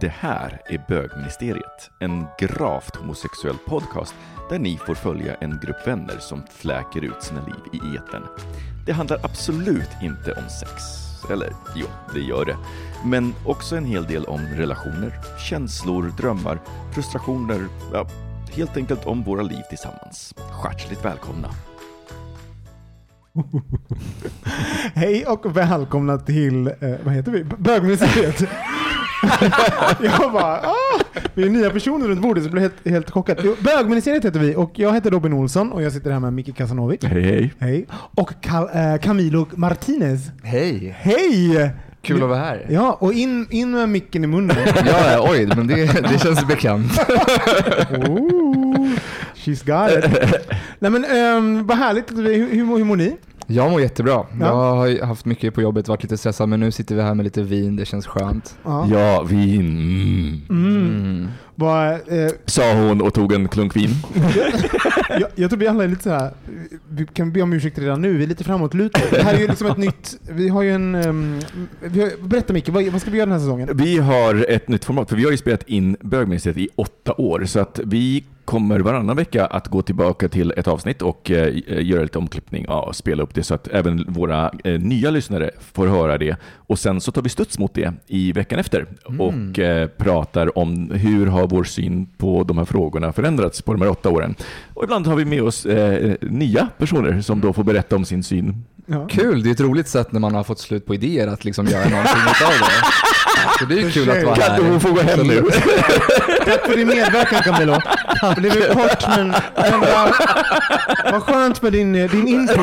Det här är Bögministeriet, en gravt homosexuell podcast där ni får följa en grupp vänner som fläker ut sina liv i etern. Det handlar absolut inte om sex. Eller jo, det gör det. Men också en hel del om relationer, känslor, drömmar, frustrationer, ja, helt enkelt om våra liv tillsammans. Hjärtligt välkomna! Hej och välkomna till, eh, vad heter vi? Bögmuseet. jag bara, ah, vi är nya personer runt bordet så jag blev helt, helt chockad. Bögministeriet heter vi och jag heter Robin Olsson och jag sitter här med Micke Casanovic. Hej hej! Hej. Och Cal- eh, Camilo Martinez. Hej! Hej! Kul att vara här. Ja, och in, in med micken i munnen. Ja, oj, men det, det känns bekant. Ooh, she's got it. Nej men um, vad härligt. Hur, hur, hur mår ni? Jag mår jättebra. Ja. Jag har haft mycket på jobbet, varit lite stressad, men nu sitter vi här med lite vin, det känns skönt. Ja. Ja, vin. Mm. Mm. Vad, eh, Sa hon och tog en klunk vin. jag, jag tror vi alla är lite så här. vi kan be om ursäkt redan nu, vi är lite framåtlutade. Det här är ju liksom ett nytt, vi har ju en, um, vi har, berätta Micke, vad, vad ska vi göra den här säsongen? Vi har ett nytt format, för vi har ju spelat in Bögministeriet i åtta år, så att vi kommer varannan vecka att gå tillbaka till ett avsnitt och eh, göra lite omklippning ja, och spela upp det så att även våra eh, nya lyssnare får höra det. Och sen så tar vi studs mot det i veckan efter och eh, pratar om hur har vår syn på de här frågorna förändrats på de här åtta åren. Och ibland har vi med oss eh, nya personer som då får berätta om sin syn. Ja. Kul, det är ett roligt sätt när man har fått slut på idéer att liksom göra någonting utav det. Så det är ju kul att vara Kan hon här. får gå hem nu? Tack för din medverkan Camilo. Det blev kort men, men vad, vad skönt med din, eh, din input.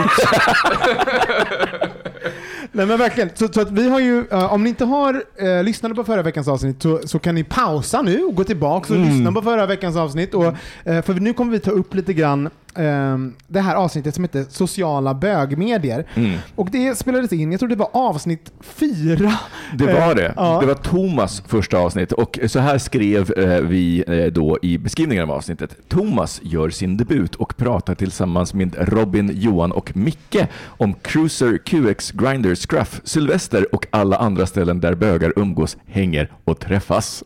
Nej men verkligen. Så, så att vi har ju, eh, om ni inte har uh, lyssnat på förra veckans avsnitt så, så kan ni pausa nu och gå tillbaka och lyssna på förra veckans avsnitt. Och, eh, för nu kommer vi ta upp lite grann eh, det här avsnittet som heter sociala bögmedier. Mm. Och det spelades in, jag tror det var avsnitt fyra. Det var det. Eh, ja. Det var Thomas första avsnitt och så här skrev eh, vi eh, då i beskrivningen av avsnittet. Thomas gör sin debut och pratar tillsammans med Robin, Johan och Micke om Cruiser, QX, Grindr, Scruff, Sylvester och alla andra ställen där bögar umgås, hänger och träffas.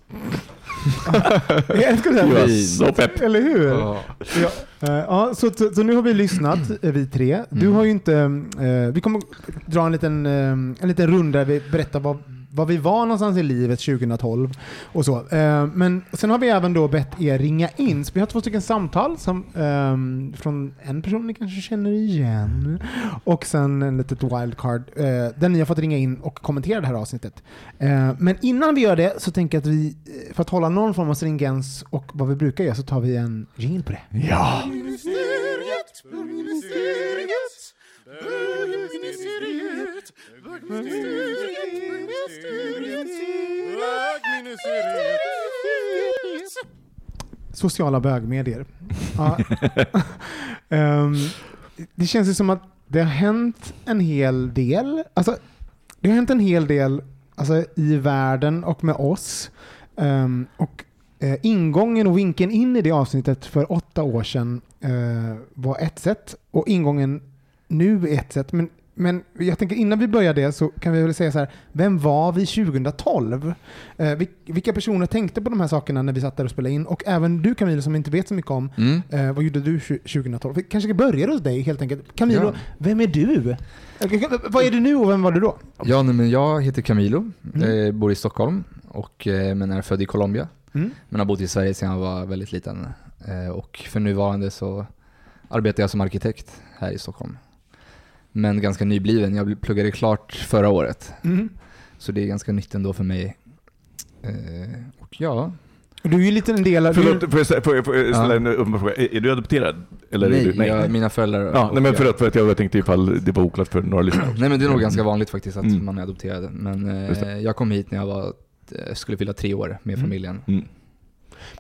Jag älskar det Det här. var så pepp. Eller hur? Ja. Ja, eh, ja, så, så, så nu har vi lyssnat, eh, vi tre. Du har ju inte... eh, vi kommer dra en liten, en liten runda där vi berättar vad, vad vi var någonstans i livet 2012 och så. Eh, men sen har vi även då bett er ringa in. Så vi har två stycken samtal som, eh, från en person ni kanske känner igen och sen en litet wildcard eh, där ni har fått ringa in och kommentera det här avsnittet. Eh, men innan vi gör det så tänker jag att vi, för att hålla någon form av stringens och vad vi brukar göra så tar vi en jingle på det. Ja! Sociala bögmedier. Ja. Ehm, det känns ju som att det har hänt en hel del. Alltså, det har hänt en hel del alltså, i världen och med oss. Ehm, och eh, ingången och vinkeln in i det avsnittet för åtta år sedan eh, var ett sätt och ingången nu ett sätt. Men men jag tänker innan vi börjar det så kan vi väl säga så här, vem var vi 2012? Eh, vil- vilka personer tänkte på de här sakerna när vi satt där och spelade in? Och även du Camilo som inte vet så mycket om, Mm. eh, vad gjorde du tju- 2012? Vi kanske ska börja hos dig helt enkelt. Camilo, Ja. vem är du? Eh, Vad är du nu och vem var du då? Ja, nej, men jag heter Camilo, Mm. eh, bor i Stockholm och, eh, men är född i Colombia. Mm. Men har bott i Sverige sedan jag var väldigt liten. Eh, och för nuvarande så arbetar jag som arkitekt här i Stockholm. Men ganska nybliven. Jag pluggade klart förra året. Mm. Så det är ganska nytt ändå för mig. Eh, och ja, Du är ju lite en del av... du- Förlåt, får jag, får jag, får jag ställa Ja. en uppenbar fråga? Är, är du adopterad? Eller nej, är du, Jag, mina föräldrar Ja, nej men förlåt för att jag tänkte ifall det var oklart för några lyssnare. Nej men det är nog ganska vanligt faktiskt att Mm. man är adopterad. Men eh, jag kom hit när jag var, eh, skulle fylla tre år med Mm. familjen. Mm.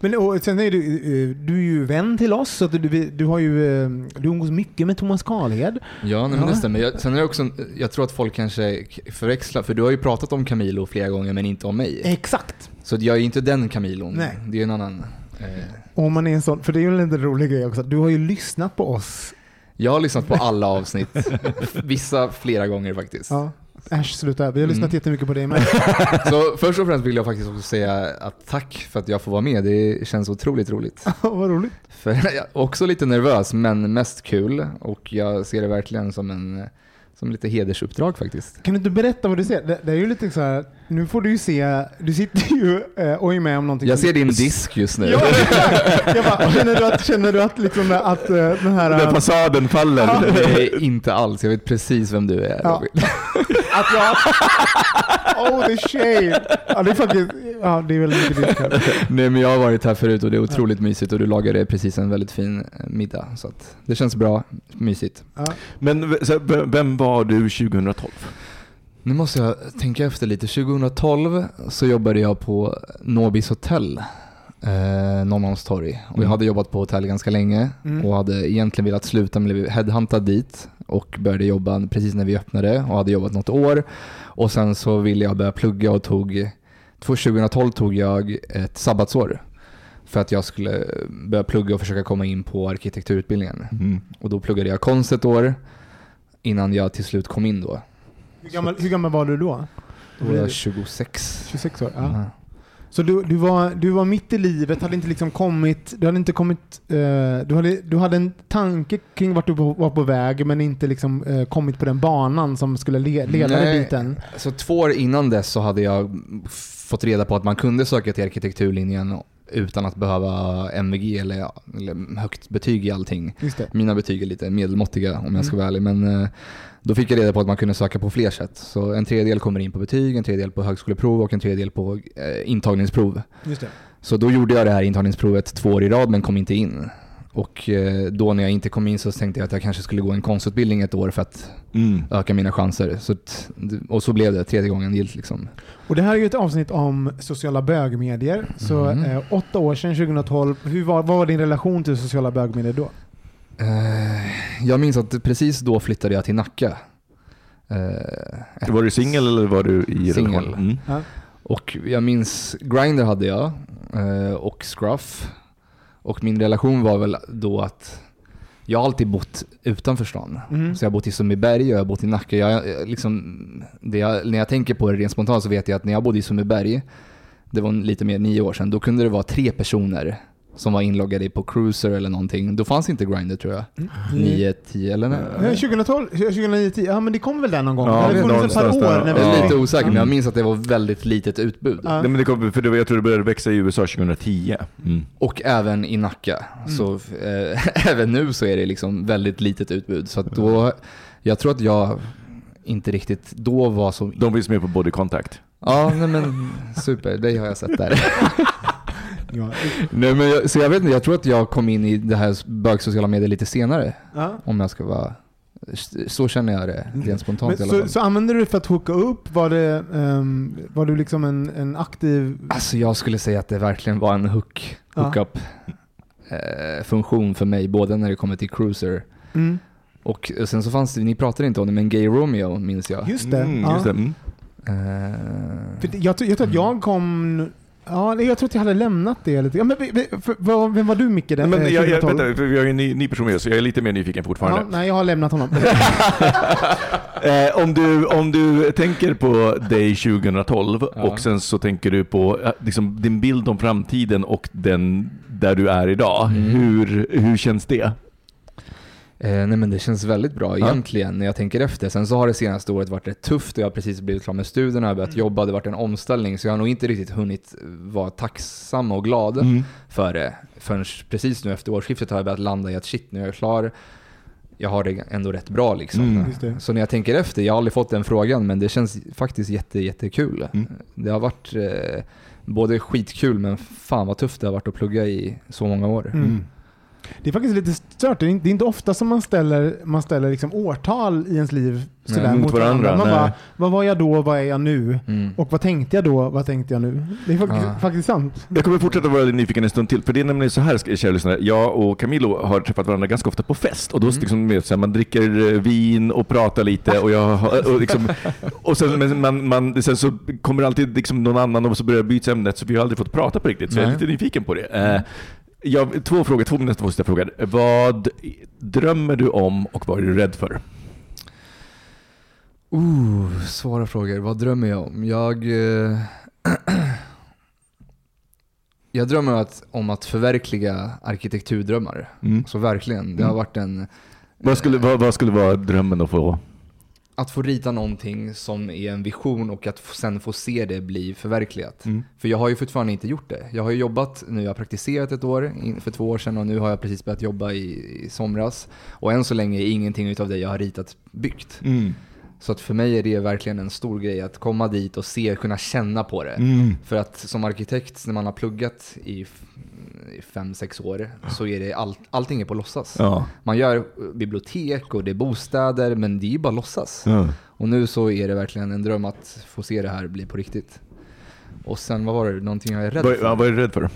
Men och sen är du, eh, du är ju vän till oss, så att du, du har ju, eh, du umgås mycket med Thomas Karlhed. Ja, nej, men Ja. det stämmer. Jag, sen är det också, jag tror att folk kanske förväxlar, för du har ju pratat om Camilo flera gånger men inte om mig. Exakt. Så jag är inte den Camilon. Nej. Det är en annan. Eh, Om man är en sån, för det är ju en lite rolig grej också. Du har ju lyssnat på oss. jag har lyssnat på alla avsnitt. Vissa flera gånger faktiskt. Ja. Äsch, sluta. Vi har lyssnat Mm. jättemycket på dig med. Så först och främst vill jag faktiskt också säga att tack för att jag får vara med. Det känns otroligt roligt. Vad roligt. För jag är också lite nervös, men mest kul. Och jag ser det verkligen som en som lite hedersuppdrag faktiskt. Kan du inte berätta vad du ser? Det, det är ju lite så här, nu får du ju se, du sitter ju eh, och är med om någonting. Jag ser din disk just nu. Ja, jag bara, känner du att, känner du att, liksom, att eh, den här... Eh, fasaden faller. Nej, inte alls. Jag vet precis vem du är Ja. Att jag... Oh the shame! Ja, det är faktiskt... Ja, det är väl mycket ditt kanske. Nej men jag har varit här förut och det är otroligt mysigt och du lagade precis en väldigt fin eh, middag. Så att det känns bra, mysigt. Ja. Men här, vem var du 2012? Nu måste jag tänka efter lite. 2012 så jobbade jag på Nobis hotell, eh, Norrmalmstorg. Och jag Mm. hade jobbat på hotell ganska länge Mm. och hade egentligen velat sluta men blev headhuntad dit och började jobba precis när vi öppnade och hade jobbat något år. Och sen så ville jag börja plugga och tog, 2012 tog jag ett sabbatsår för att jag skulle börja plugga och försöka komma in på arkitekturutbildningen. Mm. Och då pluggade jag konst ett år innan jag till slut kom in då. Hur, gammal, hur gammal var du då? Då var jag 26. 26 år? Ja. Ja. Så du, du, var, du var mitt i livet, hade inte liksom kommit, du hade inte kommit, eh, du, hade, du hade en tanke kring vart du var på väg men inte liksom eh, kommit på den banan som skulle le, leda dig dit än. Så två år innan dess så hade jag fått reda på att man kunde söka till arkitekturlinjen utan att behöva MVG eller, eller högt betyg i allting. Mina betyg är lite medelmåttiga om jag ska Mm. vara ärlig. Men eh, då fick jag reda på att man kunde söka på fler sätt. Så en tredjedel kommer in på betyg, en tredjedel på högskoleprov och en tredjedel på eh, intagningsprov. Just det. Så då gjorde jag det här intagningsprovet två år i rad men kom inte in. Och eh, då när jag inte kom in så tänkte jag att jag kanske skulle gå en konstutbildning ett år för att Mm. öka mina chanser. Så, och så blev det, tredje gången gillt liksom. Och det här är ju ett avsnitt om sociala bögmedier. Så Mhm. eh, åtta år sedan, 2012, hur var, vad var din relation till sociala bögmedier då? Eh, jag minns att precis då flyttade jag till Nacka. Eh, Var du singel eller var du i Singel. relation? Mm. Ja. Och jag minns Grindr hade jag eh, och Scruff. Och min relation var väl då att jag har alltid bott utanför stan. Mhm. Så jag har bott i Sundbyberg och jag har bott i Nacka. Jag, jag, liksom, det jag, när jag tänker på det rent spontant så vet jag att när jag bodde i Sundbyberg, det var lite mer än nio år sedan, då kunde det vara tre personer som var inloggade på Cruiser eller någonting. Då fanns inte Grindr tror jag. Mm. Nio, tio eller Ja, nej. 2012, 2009, 10, ja men det kom väl där någon gång? Ja, det funnits ett par år när vi... Ja. lite osäker men Ja. jag minns att det var väldigt litet utbud. Ja. Nej, men det kom, för det, jag tror det började växa i USA 2010. Mm. Och även i Nacka. Mm. Så eh, även nu så är det liksom väldigt litet utbud. Så att då, jag tror att jag inte riktigt då var så... De finns med på Body Contact. Ja, nej men super. Det har jag sett där. Ja. nej, men jag, så jag vet inte, jag tror att jag kom in i det här bögsociala medier lite senare. Ja. Om jag ska vara... Så känner jag det rent spontant Men, i alla så, fall. så använde du det för att hooka upp? Var, det, ehm, var du liksom en, en aktiv... Alltså jag skulle säga att det verkligen var en hook, Ja. hookup eh, funktion för mig. Både när det kommer till Cruiser Mm. och sen så fanns det, ni pratade inte om det, men Gay Romeo minns jag. Just det. Mm, ja. just det. Mm. För det- jag, tror- jag tror att jag kom Ja, jag tror att jag hade lämnat det lite. Ja, men, för, vem var du Micke? Den, Men eh, jag, jag, 2012? vänta, för vi har ju en ny, ny person med oss, så jag är lite mer nyfiken ja, fortfarande. nej, jag har lämnat honom. Eh, om, du, om du tänker på dig 2012 Ja. och sen så tänker du på eh, liksom, din bild om framtiden och den där du är idag. Mm. Hur, hur känns det? Eh, nej men det känns väldigt bra Ja. egentligen när jag tänker efter. Sen så har det senaste året varit rätt tufft och jag har precis blivit klar med studierna, har börjat Mm. jobba, det har varit en omställning så jag har nog inte riktigt hunnit vara tacksam och glad Mm. för det. Förrän precis nu efter årsskiftet har jag börjat landa i att shit, nu är jag klar. Jag har det ändå rätt bra liksom. Mm. Så när jag tänker efter, jag har aldrig fått den frågan men det känns faktiskt jätte, jättekul. Mm. Det har varit eh, både skitkul men fan vad tufft det har varit att plugga i så många år. Mm. Det är faktiskt lite stört. Det är inte, ofta som man ställer, man ställer liksom årtal i ens liv sådär Nej, mot mot varandra. varandra, Man nej. bara, vad var jag då, vad är jag nu? Mm. Och vad tänkte jag då, vad tänkte jag nu? Det är faktiskt, Ja. faktiskt sant. Jag kommer fortsätta vara nyfiken en stund till, för det är nämligen så här, kära lyssnare. Jag och Camilo har träffat varandra ganska ofta på fest och då Mm. liksom, så här, man dricker eh, vin och pratar lite och, jag, och, liksom, och sen, men man, man, sen så kommer alltid liksom någon annan och så börjar byta ämnet så vi har aldrig fått prata på riktigt. Så jag är Nej. lite nyfiken på det. Eh, jag, två frågor, två nästa två sista frågor. Vad drömmer du om och vad är du rädd för? Uh, svåra frågor. Vad drömmer jag om? Jag... Eh, jag drömmer att, om att förverkliga arkitekturdrömmar. Mm. Så verkligen. Det har varit en... Vad, skulle, vad, vad skulle vara drömmen att få? Att få rita någonting som är en vision och att sen få se det bli förverkligat. Mm. För jag har ju fortfarande inte gjort det. Jag har ju jobbat nu, jag har praktiserat ett år för två år sedan och nu har jag precis börjat jobba i, i somras. Och än så länge är ingenting utav det jag har ritat byggt. Mm. Så att för mig är det verkligen en stor grej att komma dit och se, kunna känna på det. Mm. För att som arkitekt, när man har pluggat i i fem, sex år, så är det allt, allting är på låtsas. Ja. Man gör bibliotek och det är bostäder, men det är ju bara låtsas. Ja. Och nu så är det verkligen en dröm att få se det här bli på riktigt. Och sen, vad var det? Någonting jag är rädd för? ja, vad är du rädd för? Eh,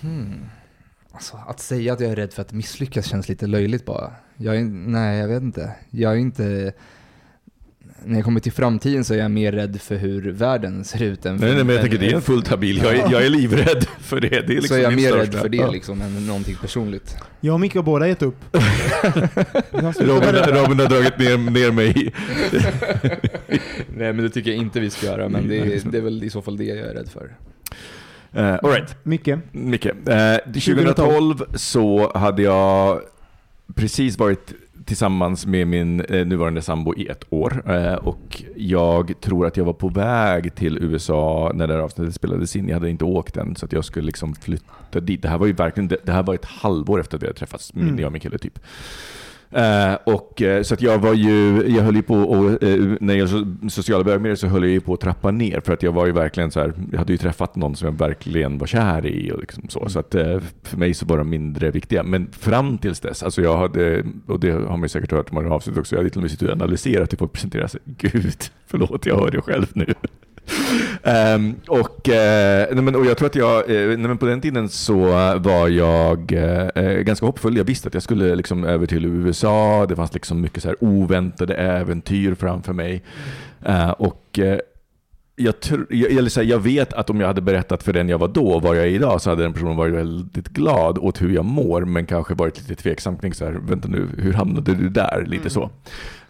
hmm. Alltså, att säga att jag är rädd för att misslyckas känns lite löjligt bara. Jag är, nej, jag vet inte. Jag är inte... När jag kommer till framtiden så är jag mer rädd för hur världen ser ut än för... Nej, nej, men jag än- tänker det är en fullt habil. Jag är, jag är livrädd för det. Det är liksom så är jag min mer största. rädd för det Ja. liksom än någonting personligt. Jag och Micke har båda gett upp. Jag Robin. Robin har dragit ner, ner mig. nej men det tycker jag inte vi ska göra, men det är, det är väl i så fall det jag är rädd för. Uh, all right. Micke, Micke, eh, 2012 så hade jag precis varit tillsammans med min eh, nuvarande sambo i ett år eh, och jag tror att jag var på väg till USA när det här avsnittet spelades in. Jag hade inte åkt än så att jag skulle liksom flytta dit. Det här var ju verkligen, det, det här var ett halvår efter att vi hade träffats, Mm. jag och min kille typ. Eh, och, eh, så att jag var ju, jag höll ju på, och, eh, när jag så, sociala bögmedier så höll jag ju på att trappa ner för att jag var ju verkligen så här, jag hade ju träffat någon som jag verkligen var kär i och liksom så. Så att för mig så var de mindre viktiga. Men fram tills dess, alltså jag hade, och det har man ju säkert hört man har avsnitt också, jag hade till och med suttit och analyserat hur folk presenterar sig. Gud, förlåt, jag hör det själv nu. Ehm, och, eh, nej men, och jag tror att jag, eh, nej men på den tiden så var jag eh, ganska hoppfull. Jag visste att jag skulle liksom över till USA. Det fanns liksom mycket så här oväntade äventyr framför mig. Eh, och eh, jag, tr- jag, eller så här, jag vet att om jag hade berättat för den jag var då vad jag är idag så hade den personen varit väldigt glad åt hur jag mår men kanske varit lite tveksam kring så här, vänta nu, hur hamnade du där? Lite så.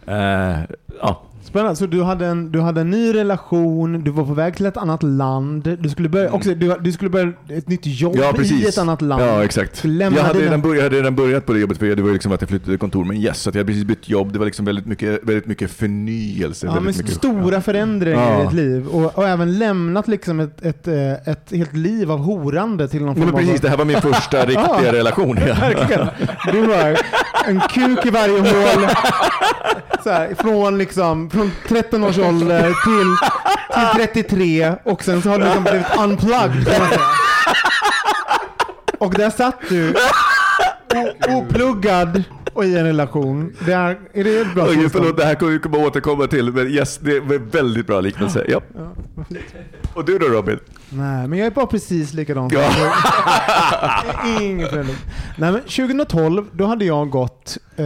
Eh, ja. Spännande. Så du hade, en, du hade en ny relation, du var på väg till ett annat land. Du skulle börja, Mm. också, du, du skulle börja ett nytt jobb Ja, i ett annat land. Ja, exakt. Jag hade, redan börjat, jag hade redan börjat på det jobbet, för det var liksom att jag flyttade kontor. Men yes, så jag hade precis bytt jobb. Det var liksom väldigt mycket, väldigt mycket förnyelse. Ja, väldigt mycket, stora förändringar Ja. i ditt liv. Och, och även lämnat liksom ett, ett, eh, ett helt liv av horande till någon Nej, form men precis, av... det här var min första riktiga Ja. relation. Ja. Verkligen. Du var en kuk i varje hål. Så här, från, liksom, från 13 års ålder till, till 33 och sen så har du liksom blivit unplugged kan man säga. Och där satt du o- opluggad och i en relation. Det är, är det ett bra Oj, tillstånd? förlåt, det här kommer vi kommer återkomma till. Men yes, det var väldigt bra liknelse. Ja. Och du då Robin? Nej, men jag är bara precis likadan. Ja. Ingen förändring. Nej, men 2012, då hade jag gått... Eh,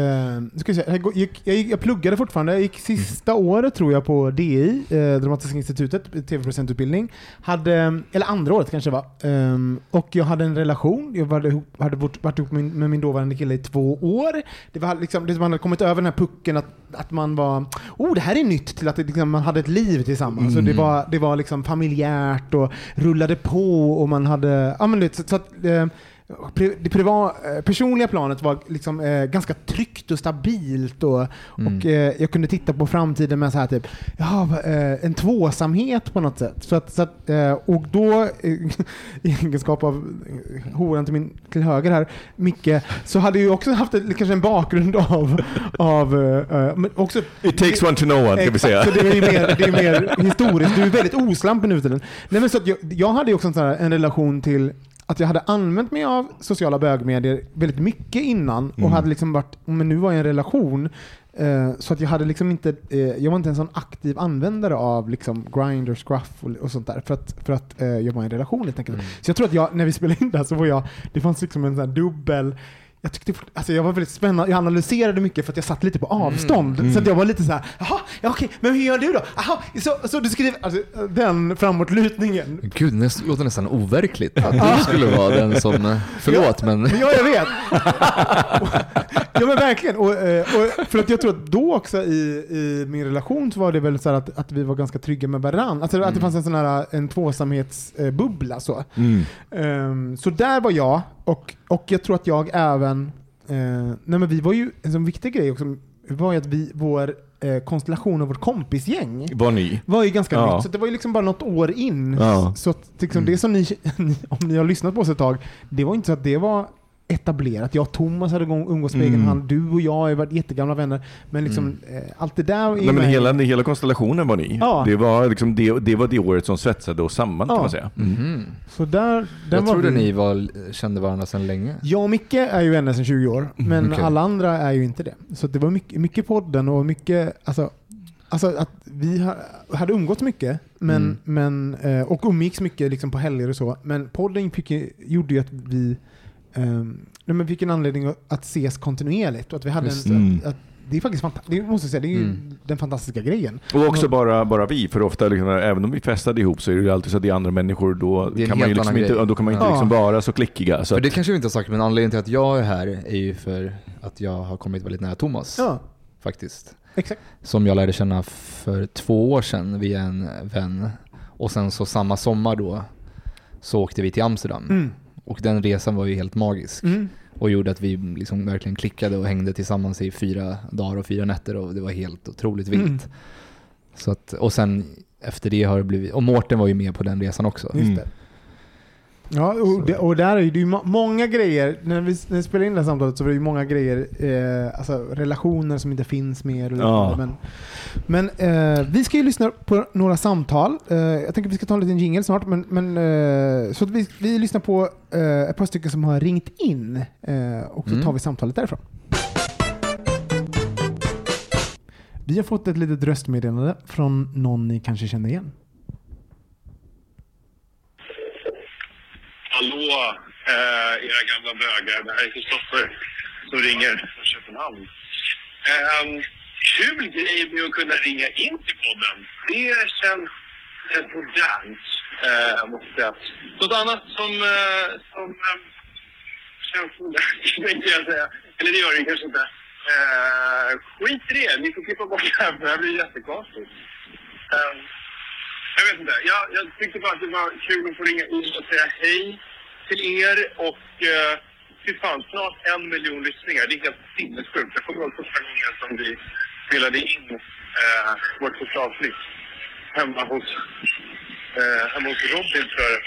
ska jag, säga, jag, gick, jag, gick, jag pluggade fortfarande. Jag gick sista året tror jag på DI, eh, Dramatiska institutet, tv-producentutbildning. Hade, eller andra året kanske det var. Um, och jag hade en relation. Jag hade, ihop- hade varit, varit ihop med min, med min dåvarande kille i två år. Det var liksom, det, man hade kommit över den här pucken att, att man var, oh det här är nytt, till att det, liksom, man hade ett liv tillsammans. Så det var, det var liksom familjärt och rullade på och man hade, ja men det, så, så att, eh, det priva, eh, personliga planet var liksom, eh, ganska tryggt och stabilt och, och eh, jag kunde titta på framtiden med så här typ, ja, eh, en tvåsamhet på något sätt. Så att, så att, eh, och då, eh, i egenskap av horan till, min, till höger här, Micke, så hade jag också haft ett, kanske en bakgrund av, av men också It takes one to know one, kan vi säga. så det är mer, det är mer historiskt. Du är väldigt oslamp nu för tiden. Nej, men så jag, jag hade också en, här, en relation till att jag hade använt mig av sociala bögmedier väldigt mycket innan och Mm. hade liksom varit, men nu var jag i en relation eh, så att jag hade liksom inte, eh, jag var inte en sån aktiv användare av liksom Grindr, Scruff och, och sånt där för att, för att eh, jag var i en relation helt enkelt. Så jag tror att jag, när vi spelade in det här så var jag, det fanns liksom en sån här dubbel jag, tyckte, alltså jag var väldigt spännande, jag analyserade mycket för att jag satt lite på avstånd. Så att jag var lite så här, jaha, ja, okej, men hur gör du då? Jaha, så, så du skriver, alltså, den framåtlutningen. Gud, det låter nästan overkligt att du skulle vara den som... eh, Förlåt, men... Ja, jag vet. ja men verkligen. Och, eh, och för att jag tror att då också i, i min relation så var det väl så att, att vi var ganska trygga med varandra. Alltså att det fanns en sån här en tvåsamhetsbubbla så. Mm. Ehm, så där var jag och, och jag tror att jag även, eh, nej men vi var ju, en viktig grej också var ju att vi, vår eh, konstellation och vårt kompisgäng Var ni? var ju ganska Ja. nytt, så det var ju liksom bara något år in. Ja. Så att, liksom, det som ni, om ni har lyssnat på oss ett tag, det var inte så att det var etablerat. Jag och Thomas hade gång- umgås på egen Mm. hand, du och jag har varit jättegamla vänner. Men liksom, eh, allt det där är Nej, men hela, hela konstellationen var ni. Ja. Det, var liksom det, det var det året som svetsade oss samman kan Ja. man säga. Mhm. Så där, Jag var trodde vi. ni var, kände varandra sedan länge. Jag och Micke är ju vänner sedan 20 år, men okej. alla andra är ju inte det. Så det var mycket, mycket podden och mycket, alltså, alltså att vi ha- hade umgåtts mycket men, men, eh, och umgicks mycket liksom på helger och så. Men podden gjorde ju att vi nej, men fick en anledning att- ses kontinuerligt. Och att vi hade Just en, det. att, att, det är faktiskt det måste jag säga, det är ju Mm. den fantastiska grejen. Och också bara, bara vi, för ofta liksom, även om vi festade ihop så är det ju alltid så att det är andra människor, då kan man liksom inte, då kan man inte Ja. liksom vara så klickiga. Så För att, det kanske vi inte har sagt, men anledningen till att jag är här är ju för att jag har kommit väldigt nära Thomas. Ja, Faktiskt. exakt. Som jag lärde känna för två år sedan via en vän. Och sen så samma sommar då så åkte vi till Amsterdam. Mm. Och den resan var ju helt magisk. Mm. Och gjorde att vi liksom verkligen klickade och hängde tillsammans i fyra dagar och fyra nätter och det var helt otroligt vilt. Mm. Så att, och sen efter det har det blivit, och Mårten var ju med på den resan också. Just Mm. det. Ja, och, det, och där är det ju må- många grejer, när vi, när vi spelar in det här samtalet så var det ju många grejer, eh, alltså relationer som inte finns mer. Och Ja. Men, men eh, vi ska ju lyssna på några samtal. Eh, jag tänker att vi ska ta en liten jingle snart. Men, men, eh, så vi, vi lyssnar på eh, ett par stycken som har ringt in eh, och så Mm. tar vi samtalet därifrån. Vi har fått ett litet röstmeddelande från någon ni kanske känner igen. Hallå, eh, era gamla bögar. Det här är Kristoffer som ringer från Köpenhamn. Eh, kul grej med att kunna ringa in till podden. Det känns eh, modernt, eh, måste jag säga. Något annat som, eh, som eh, känns modernt, tänkte jag säga. Eller det gör det kanske inte. Eh, skit i det. Ni får klippa bort det här, för det här blir jättekonstigt. Eh, jag vet inte. Jag, jag tyckte bara att det var kul att få ringa in och säga hej till er. Och eh, fan, snart en miljon lyssningar. Det är helt sinnessjukt. Jag kommer ihåg första gången som vi spelade in eh, vårt första avsnitt hemma hos, eh, hemma hos Robin tror jag.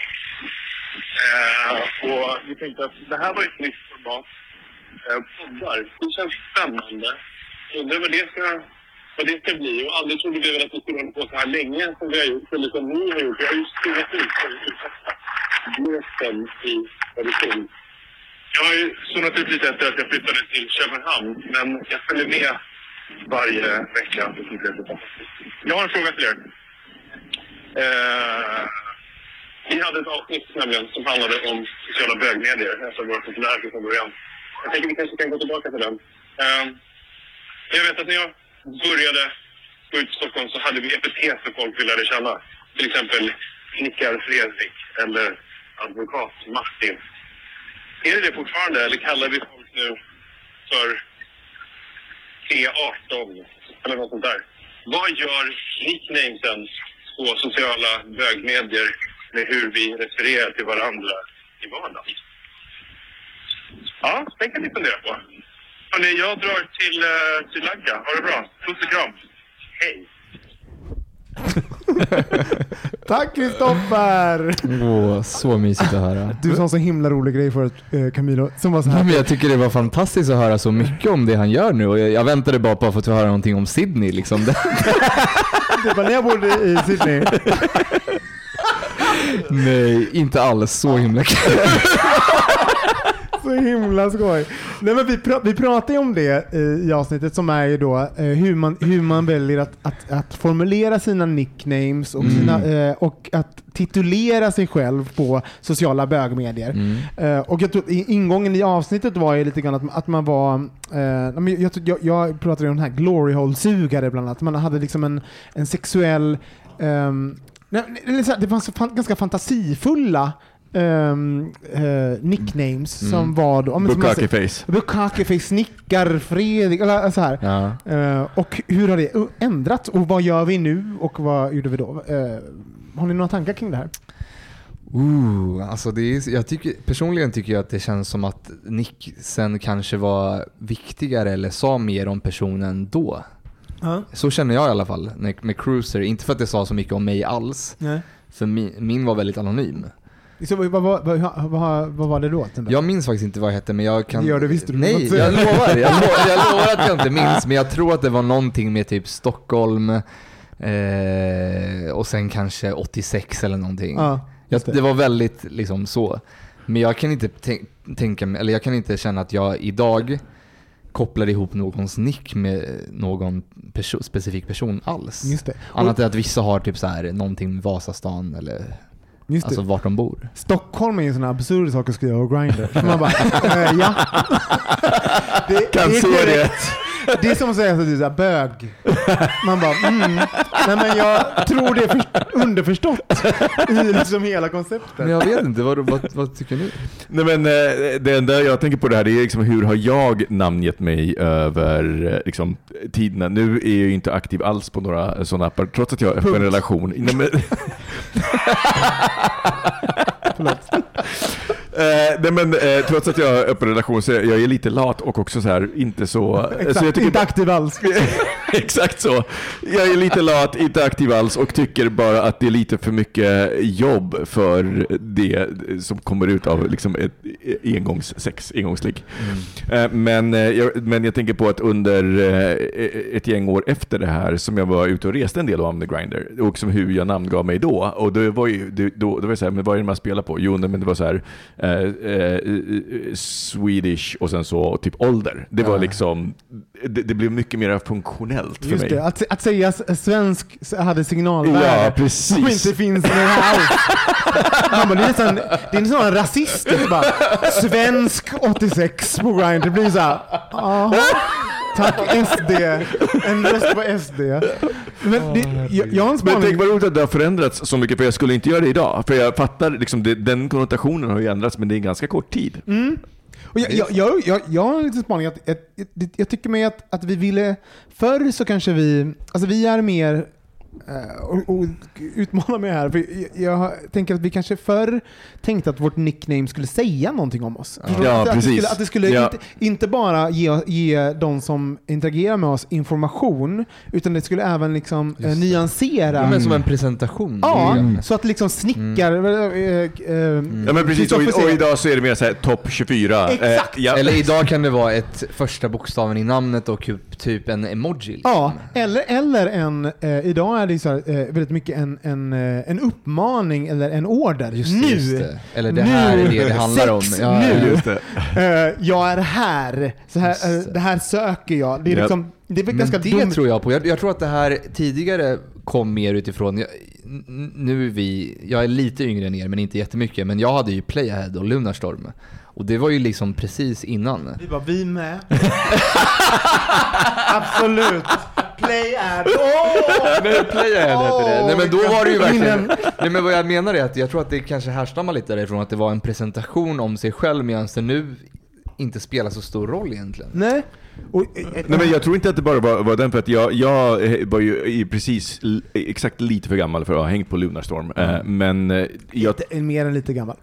Eh, och vi tänkte att det här var ett nytt format. Eh, poddar. Det känns spännande. Undrar vad det ska vad det ska bli. Och aldrig trodde vi väl att vi skulle hålla på så här länge som vi har gjort, eller som ni har gjort. Jag har ju skrivit ut glöten i Öresund. Jag har ju zonat ut lite efter att jag flyttade till Köpenhamn, men jag följer med varje vecka. Jag har en fråga till er. Eh, Vi hade ett avsnitt nämligen som handlade om sociala bögmedier. Alltså våra populära från början. Jag tänker vi kanske kan gå tillbaka till den. Eh, jag vet att ni har började gå ut i Stockholm så hade vi epitet för folk vi lärde känna. Till exempel snickar Fredrik eller advokat Martin. Är det det fortfarande eller kallar vi folk nu för e T18 eller något sånt där? Vad gör nicknamesen på sociala bögmedier med hur vi refererar till varandra i vardagen? Ja, det kan ni fundera på. Hörrni, jag drar till uh, Sri Lanka. Ha det bra. Puss och kram. Hej! Tack Kristoffer! Åh, så mysigt att höra. Du sa en så himla rolig grej förut eh, Camilo, som var så Nej, här. men jag tycker det var fantastiskt att höra så mycket om det han gör nu och jag, jag väntade bara på att få höra någonting om Sydney. Liksom. Det var när jag bodde i Sydney. nej, inte alls. Så himla kul. Så himla skoj. Nej, men vi, pra vi pratade ju om det eh, i avsnittet som är ju då eh, hur, man, hur man väljer att, att, att formulera sina nicknames och, sina, eh, och att titulera sig själv på sociala bögmedier. Mm. Eh, och jag tror, ingången i avsnittet var ju lite grann att, att man var, eh, men jag, jag, jag pratade om den här glory hole-sugare bland annat. Man hade liksom en, en sexuell, här, det fanns ganska fantasifulla ehm, eh, nicknames Mm. som var då, ja, men som man Bukaki säger- face. Bukake snickar, Fredrik, eller så här. Ja. Eh, och hur har det ändrats och vad gör vi nu och vad gjorde vi då? Eh, har ni några tankar kring det här? Ooh, alltså det är, jag tycker, personligen tycker jag att det känns som att Nick sen kanske var viktigare eller sa mer om personen då. Så känner jag i alla fall med, med Cruiser. Inte för att det sa så mycket om mig alls. Nej. För min, min var väldigt anonym. Så, vad, vad, vad, vad, var det till Jag minns faktiskt inte vad jag hette men jag kan... Det gör du Nej, jag lovar. Jag, lo, jag lovar att jag inte minns men jag tror att det var någonting med typ Stockholm eh, och sen kanske 86 eller någonting. Ja, jag, det. var väldigt liksom så. Men jag kan inte tänk, tänka mig, eller jag kan inte känna att jag idag kopplar ihop någons nick med någon perso specifik person alls. Just det. Annat än att vissa har typ så här någonting med Vasastan eller Just det. alltså vart de bor. Stockholm är ju en sån här absurd sak att skriva på Grindr. Man bara, eh, ja. Det, Kan det är se det. korrekt. Det är som att säga att du är bög. Man bara, mm. Nej men jag tror det är för, underförstått i liksom hela konceptet. Men jag vet inte, vad, vad, vad tycker ni? Nej, men, eh, det enda jag tänker på det här det är liksom hur har jag namngett mig över eh, liksom, tiderna. Nu är jag ju inte aktiv alls på några sådana appar trots att jag har Punkt. relation. Nej, men, Förlåt. Eh, nej men eh, trots att jag har öppen relation så är jag är lite lat och också så här inte så... Exakt, så jag tycker inte aktiv alls. Exakt så. Jag är lite lat, inte aktiv alls och tycker bara att det är lite för mycket jobb för det som kommer ut av liksom ett engångssex, engångsligg. Eh, Men, eh, jag, men jag tänker på att under eh, ett gäng år efter det här som jag var ute och reste en del om The Grinder och som hur jag namngav mig då. Och då var ju, då, då var det så här, men vad är det man spelar på? Jo, men det var så här eh, eh, Swedish och sen så typ ålder. Det var Ja. liksom, det, det blev mycket mer funktionellt för Just mig. det, att, att säga svensk hade signalvärde Ja, precis. som inte finns med alls. Man bara, det är nästan, det är nästan rasistiskt bara. Svensk 86 på Grindr. Det blir så här, aha, tack SD. En röst på SD. Men det, jag, jag har en Men tänk spaning. vad roligt att det har förändrats så mycket, för jag skulle inte göra det idag. För jag fattar, liksom, det, den konnotationen har ju ändrats, men det är en ganska kort tid. Och jag, jag, jag, jag, jag har en liten spaning. Att, att, att, jag tycker mig att, att vi ville... Förr så kanske vi... Alltså vi är mer... eh, och, och utmana mig här. För jag, jag tänker att vi kanske förr tänkte att vårt nickname skulle säga någonting om oss. Du? Ja, att, det precis. skulle, att det skulle Ja. inte, inte bara ge, ge de som interagerar med oss information, utan det skulle även liksom eh, det. nyansera. Ja, men som en presentation. Ja, Mm. så att liksom snickar... eh, eh, Ja men precis, och, och idag så är det mer såhär topp 24. Exakt. Eh, ja. Eller idag kan det vara ett första bokstaven i namnet och typ- typ en emoji. Liksom. Ja, eller, eller en, eh, idag är det så här, eh, väldigt mycket en, en, eh, en uppmaning eller en order. Just nu! det, just det. Eller det Nu! här är det det handlar om. Sex Ja, nu! Just det. Eh, jag är här. Så här eh, det. här söker jag. Det är, liksom, det är väl Men ganska det dumt. tror jag på. Jag, jag tror att det här tidigare kom mer utifrån, jag, nu är vi, jag är lite yngre än er men inte jättemycket, men jag hade ju Playahead och Lunarstorm. Och det var ju liksom precis innan. Vi bara, vi med. Absolut. Play ad. Åh! Nej, Playahead hette det. Nej men då var det ju verkligen... Nej men vad jag menar är att jag tror att det kanske härstammar lite därifrån att det var en presentation om sig själv medan det nu inte spelar så stor roll egentligen. Nej. Och, eh, Nej, men jag tror inte att det bara var, var den, för att jag, jag eh, var ju precis exakt lite för gammal för att ha hängt på Lunarstorm. Eh, Men eh, jag Lite, mer än lite gammal.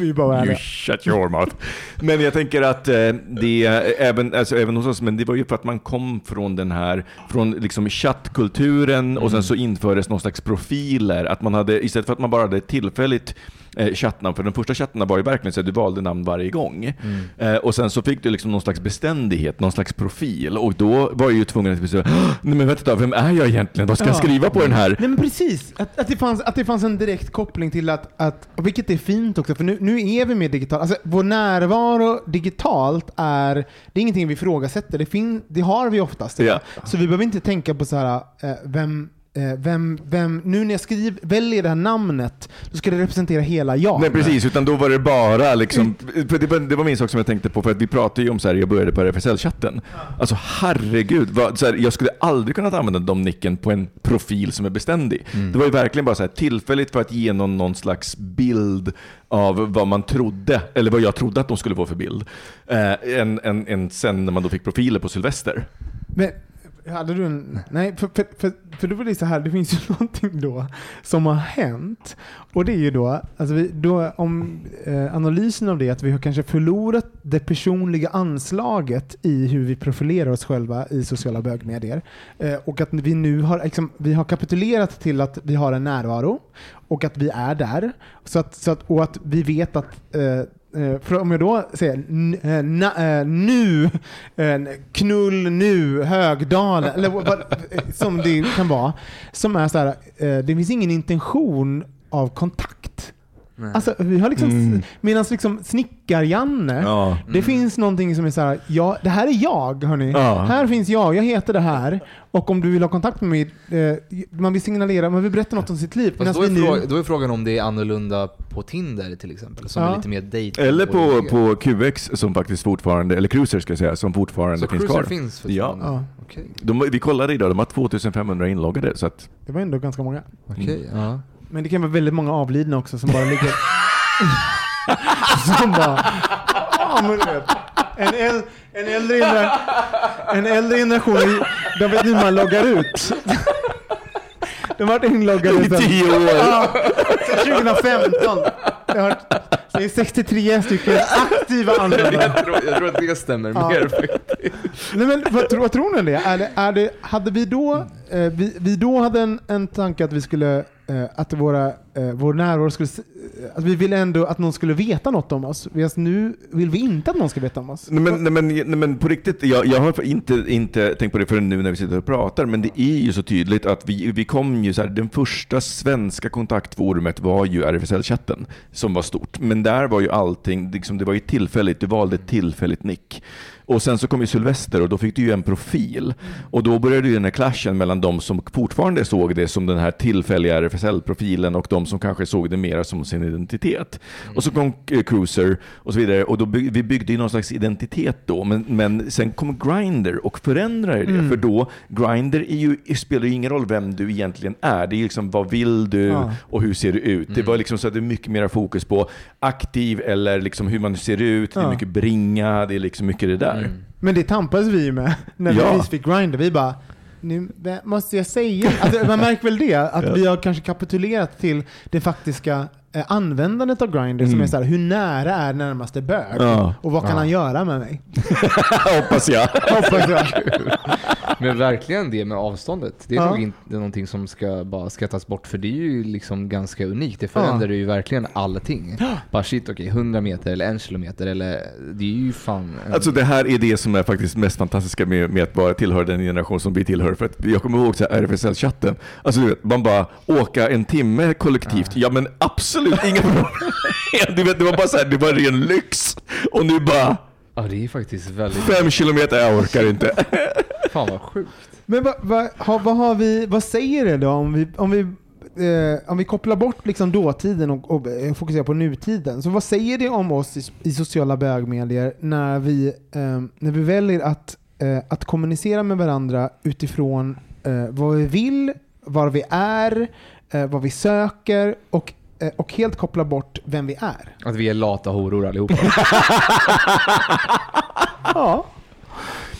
Vi bara vara You shut your mouth. Men jag tänker att eh, det, även, alltså, även hos oss, men det var ju för att man kom från den här, från liksom chattkulturen och sen så infördes någon slags profiler. Att man hade, istället för att man bara hade tillfälligt eh, chattnamn, för de första chattarna var ju verkligen så att du valde namn varje gång. Eh, och sen så fick du liksom någon slags beständighet, någon slags profil. Och då var jag ju tvungen att säga, nej men vänta, vem är jag egentligen? Vad ska jag Ja. skriva på den här? Nej men precis, att, att, det fanns, att det fanns en direkt koppling till att, att vilket är fint också, för nu, nu är vi mer digitala. Alltså, vår närvaro digitalt är, det är ingenting vi ifrågasätter, det, fin, det har vi oftast. Ja. Så vi behöver inte tänka på så här, eh, vem, vem, vem, nu när jag skriver, väljer det här namnet, då ska det representera hela jag. Nej precis, utan då var det bara liksom, för det, var, det var min sak som jag tänkte på, för att vi pratade ju om så här, jag började på RFSL-chatten. Alltså herregud, vad, så här, jag skulle aldrig kunnat använda de nicken på en profil som är beständig. Det var ju verkligen bara så här, tillfälligt för att ge någon, någon slags bild av vad man trodde, eller vad jag trodde att de skulle få för bild. Eh, en, en, en, sen när man då fick profiler på Sylvester. Men hade du en... Nej, för, för, för, för då var det så här, det finns ju någonting då som har hänt. Och det är ju då, alltså vi, då om eh, analysen av det, att vi har kanske förlorat det personliga anslaget i hur vi profilerar oss själva i sociala bögmedier. Eh, och att vi nu har, liksom, vi har kapitulerat till att vi har en närvaro och att vi är där. Så att, så att, och att vi vet att eh, för om jag då säger eh, na, eh, nu, eh, knull nu, Högdalen, eller vad, eh, som det kan vara, som är så här, eh, det finns ingen intention av kontakt. Alltså, vi har liksom, Mm. Medan liksom snickar-Janne, Ja. det finns någonting som är så här, ja, det här är jag hörni. Ja. Här finns jag, jag heter det här. Och om du vill ha kontakt med mig, eh, man vill signalera, man vill berätta något om sitt liv. Fast då är, nu- fråga, då är frågan om det är annorlunda på Tinder till exempel, som Ja. är lite mer date. Eller på, på QX som faktiskt fortfarande, eller Cruiser ska jag säga, som fortfarande Så finns kvar. finns Ja. fortfarande? Ja, Okej. De, vi kollade idag, de har 2500 inloggade. Så att, det var ändå ganska många. Okej, ja. Men det kan vara väldigt många avlidna också som bara ligger... som bara... Ja, men du vet. En, äl, en, äldre genera, en äldre generation, de vet hur man loggar ut. De har varit inloggade I tio år. Ja, sedan 2015. Det, har, det är 63 stycken aktiva användare. jag, tror, jag tror att det stämmer Ja. mer faktiskt. Nej, men vad, tror- vad tror ni det? Är det, är det hade vi då, Eh, vi, vi då hade en, en tanke att vi skulle, eh, att våra, eh, vår närvaro skulle, att vi ville ändå att någon skulle veta något om oss. Medan nu vill vi inte att någon ska veta om oss. Nej men, nej, men, nej, men på riktigt, jag, jag har inte, inte tänkt på det förrän nu när vi sitter och pratar, men det är ju så tydligt att vi, vi kom ju så här, den första svenska kontaktforumet var ju RFSL-chatten som var stort. Men där var ju allting, liksom, det var ju tillfälligt, du valde ett tillfälligt nick. Och sen så kom ju Sylvester och då fick du ju en profil. Och då började ju den här clashen mellan de som fortfarande såg det som den här tillfälliga RFSL-profilen och de som kanske såg det mera som sin identitet. Och så kom eh, Cruiser och så vidare. Och då by- vi byggde ju någon slags identitet då. Men, men sen kom Grindr och förändrade det. För då, Grindr är ju, spelar ju ingen roll vem du egentligen är. Det är liksom vad vill du Ja. och hur ser du ut? Det var liksom så att det är mycket mer fokus på aktiv eller liksom hur man ser ut. Det är Ja. mycket bringa, det är liksom mycket det där. Men det tampades vi ju med när Ja. vi fick Grindr. Vi bara, nu måste jag säga. Alltså, man märker väl det, att vi har kanske kapitulerat till det faktiska användandet av Grindr som Mm. är så här, hur nära är närmaste bög? Ja. Och vad kan Ja. han göra med mig? Hoppas jag. Hoppas jag. Men verkligen det med avståndet. Det är Ja. nog inte någonting som ska bara skrattas bort för det är ju liksom ganska unikt. Det förändrar ju verkligen allting. Bara shit okej, 100 meter eller en kilometer eller det är ju fan... en- Alltså det här är det som är faktiskt mest fantastiska med, med att vara tillhöra den generation som vi tillhör. För att jag kommer ihåg RFSL-chatten. Alltså du vet, man bara åka en timme kollektivt. Ja men absolut inga problem. Du vet, det var bara så här, det var ren lyx. Och nu bara, Ja det är faktiskt väldigt... fem kilometer, jag orkar inte. Fan vad sjukt. Men vad, vad, har, vad, har vi, vad säger det då om vi, om vi eh, om vi kopplar bort liksom dåtiden och, och eh, fokuserar på nutiden, så vad säger det om oss i, i sociala bögmedier när vi, eh, när vi väljer att, eh, att kommunicera med varandra utifrån eh, vad vi vill, var vi är, eh, vad vi söker och, och helt koppla bort vem vi är? Att vi är lata horor allihopa. Ja.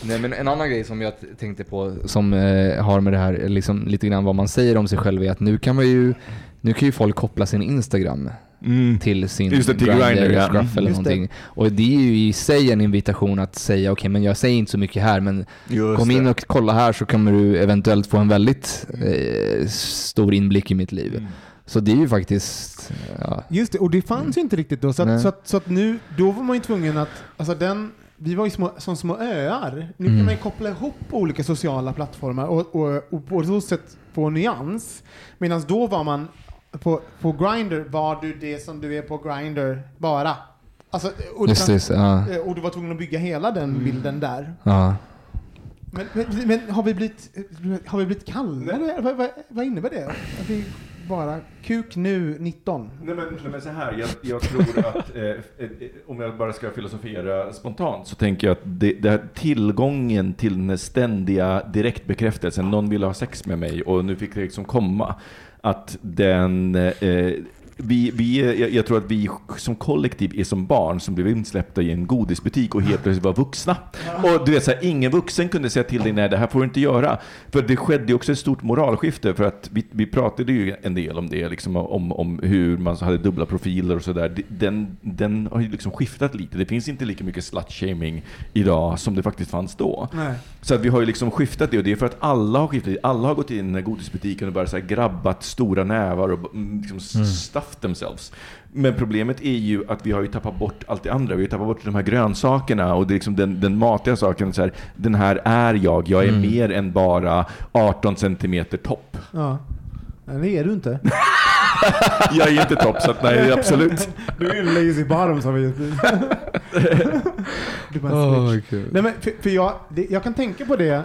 Nej, men en annan grej som jag tänkte på som eh, har med det här, liksom, lite grann vad man säger om sig själv är att nu kan man ju nu kan ju folk koppla sin Instagram till sin Just det, till Grindr, Grindr, ja. Scruff eller Just det. någonting. Och det är ju i sig en invitation att säga okej men jag säger inte så mycket här men kom in och kolla här så kommer du eventuellt få en väldigt eh, stor inblick i mitt liv. Mm. Så det är ju faktiskt, ja, Just det, och det fanns ju inte riktigt då. Så att, så, att, så att nu, då var man ju tvungen att, alltså den, vi var ju små, som små öar. Nu Mm. kan man ju koppla ihop olika sociala plattformar och, och, och på så sätt få nyans. Medan då var man, på, på Grindr var du det som du är på Grindr bara. Alltså, och, du just kan- det. Ja, eh, och du var tvungen att bygga hela den Mm. bilden där. ja. Men, men, men har vi blivit, har vi blivit kallare? Vad, vad, vad innebär det? Bara, kuk nu 19? Nej men, nej, men så här, jag, jag tror att eh, eh, eh, om jag bara ska filosofera spontant så tänker jag att det, det här tillgången till den ständiga direktbekräftelsen, någon ville ha sex med mig och nu fick det liksom komma, att den eh, vi, vi, är- jag, jag tror att vi som kollektiv är som barn som blev insläppta i en godisbutik och helt plötsligt var vuxna. Och du vet, så här, ingen vuxen kunde säga till dig nej, det här får du inte göra. För det skedde också ett stort moralskifte, för att vi, vi pratade ju en del om det, liksom, om, om hur man så hade dubbla profiler och sådär. Den, den har ju liksom skiftat lite. Det finns inte lika mycket slut-shaming idag som det faktiskt fanns då. Nej. Så att vi har ju liksom skiftat det och det är för att alla har skiftat. Alla har gått in i den här godisbutiken och bara så här grabbat stora nävar och mm, stuffed themselves. Men problemet är ju att vi har ju tappat bort allt det andra. Vi har tappat bort de här grönsakerna och det är liksom den, den matiga saken. Så här, den här är jag. Jag är mer än bara 18 centimeter topp. Ja. Nej, det är du inte. Jag är inte topp, så att nej, absolut. Du är lazy bottom som vi Du bara gud. Nej, men för, för jag, det, jag kan tänka på det.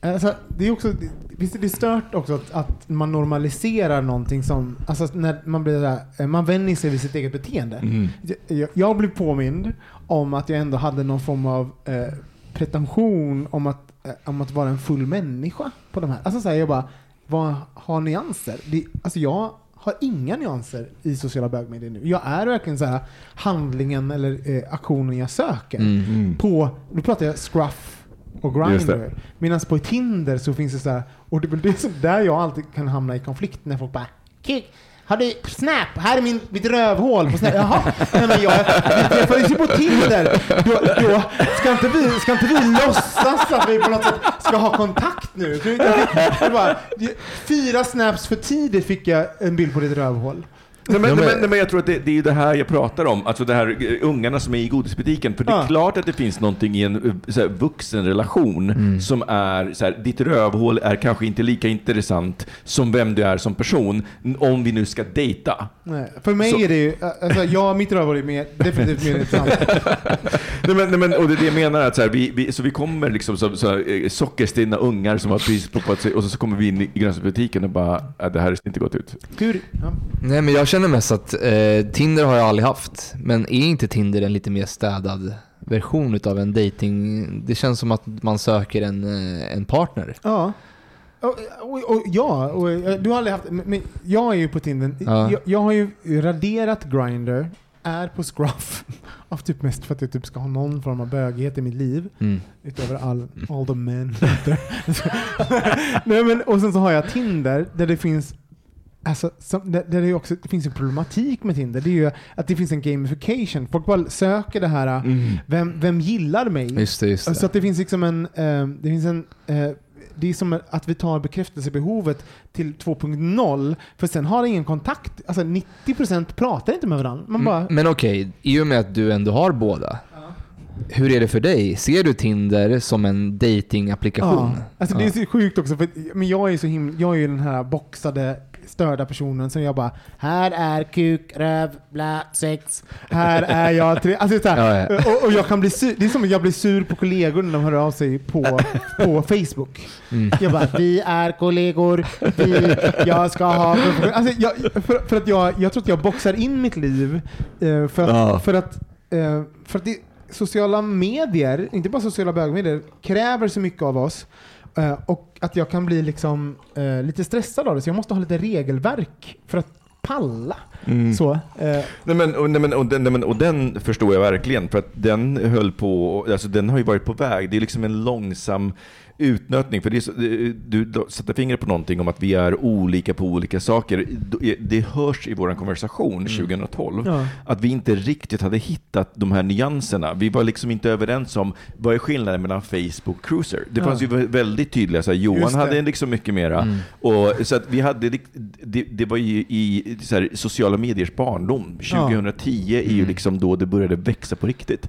Alltså, det är också, visst är det stört också att, att man normaliserar någonting som, alltså när man blir där, eh, man vänjer sig vid sitt eget beteende. Mm. Jag, jag blev påmind om att jag ändå hade någon form av eh, pretension om att, eh, om att vara en full människa på de här. Alltså så här, jag bara, vad har nyanser? Det, alltså jag har inga nyanser i sociala bögmedier nu. Jag är verkligen så här handlingen eller eh, aktionen jag söker. Mm. På, nu pratar jag scruff och Grindr. det. Medan på Tinder så finns det så här, och det är det som där jag alltid kan hamna i konflikt när folk bara Kik, har du Snap? Här är min, mitt rövhål på Snap. Jaha, nej men jag, vi träffades ju på Tinder. Då, då ska, inte vi, ska inte vi låtsas att vi på något sätt ska ha kontakt nu? Så fick- det bara, fyra snaps för tidigt fick jag en bild på ditt rövhål. Nej, men, Ja, nej, men- men, nej, men jag tror att det, det är det här jag pratar om, alltså det här eh, ungarna som är i godisbutiken. För det är Ja. klart att det finns någonting i en eh, så här, vuxenrelation som är så här, ditt rövhål är kanske inte lika intressant som vem du är som person, om vi nu ska dejta. Nej, för mig Så- är det ju, alltså ja, mitt rövhål är mer, definitivt mer intressant. Nej, men, nej, men, och det är det jag menar, att så, här, vi, vi, så vi kommer liksom som så, eh, sockerstinna ungar som har precis poppat sig och så, så kommer vi in i grönsaksbutiken och bara, äh, det här ser inte gott ut. Hur? Ja. Nej men jag känner mest att eh, Tinder har jag aldrig haft. Men är inte Tinder en lite mer städad version utav en dating? Det känns som att man söker en, eh, en partner. Ja. Och, och, och, ja, och, eh, du har aldrig haft, men jag är ju på Tinder. Ja. Jag, jag har ju raderat Grindr, är på Scruff, av typ mest för att jag typ ska ha någon form av bögighet i mitt liv. Mm. Utöver all, all the men. Nej, men, och sen så har jag Tinder där det finns Alltså, som, där det, också, det finns en problematik med Tinder. Det är ju att det finns en gamification. Folk bara söker det här, vem, vem gillar mig? Just det, just det. Så att det finns liksom en, eh, det finns en eh, det är som att vi tar bekräftelsebehovet till 2.0 för sen har ingen kontakt. Alltså 90% pratar inte med varandra. Man bara, Mm, Men okej, i och med att du ändå har båda. Hur är det för dig? Ser du Tinder som en datingapplikation? ja. Alltså det är så sjukt också för men jag är så himla, jag är ju den här boxade störda personen som jag bara Här är kuk, röv, blä, sex. Här är jag tre. Alltså, så här, Ja, ja. Och, och jag kan bli sur. Det är som att jag blir sur på kollegor när de hör av sig på, på Facebook. Mm. Jag bara, vi är kollegor, vi, jag ska ha... Alltså, jag, för, för att jag, jag tror att jag boxar in mitt liv eh, för att, Ja. för att, eh, för att det, sociala medier, inte bara sociala bögmedier, kräver så mycket av oss. Eh, och att jag kan bli liksom, eh, lite stressad av det, så jag måste ha lite regelverk för att palla. Mm. Så, eh, Nej, men, och, nej, men, och, den, nej, men, och den förstår jag verkligen, för att den höll på, alltså den har ju varit på väg. Det är liksom en långsam utnötning. För det är du du sätter fingret på någonting om att vi är olika på olika saker. Det hörs i vår konversation 2012 Ja. att vi inte riktigt hade hittat de här nyanserna. Vi var liksom inte överens om vad är skillnaden mellan Facebook och Cruiser. Det Ja. fanns ju väldigt tydliga, så här, Johan hade liksom mycket mera. Mm. Och, så att vi hade, det, det var ju i så här, sociala mediers barndom. 2010 är ju Mm. liksom då det började växa på riktigt.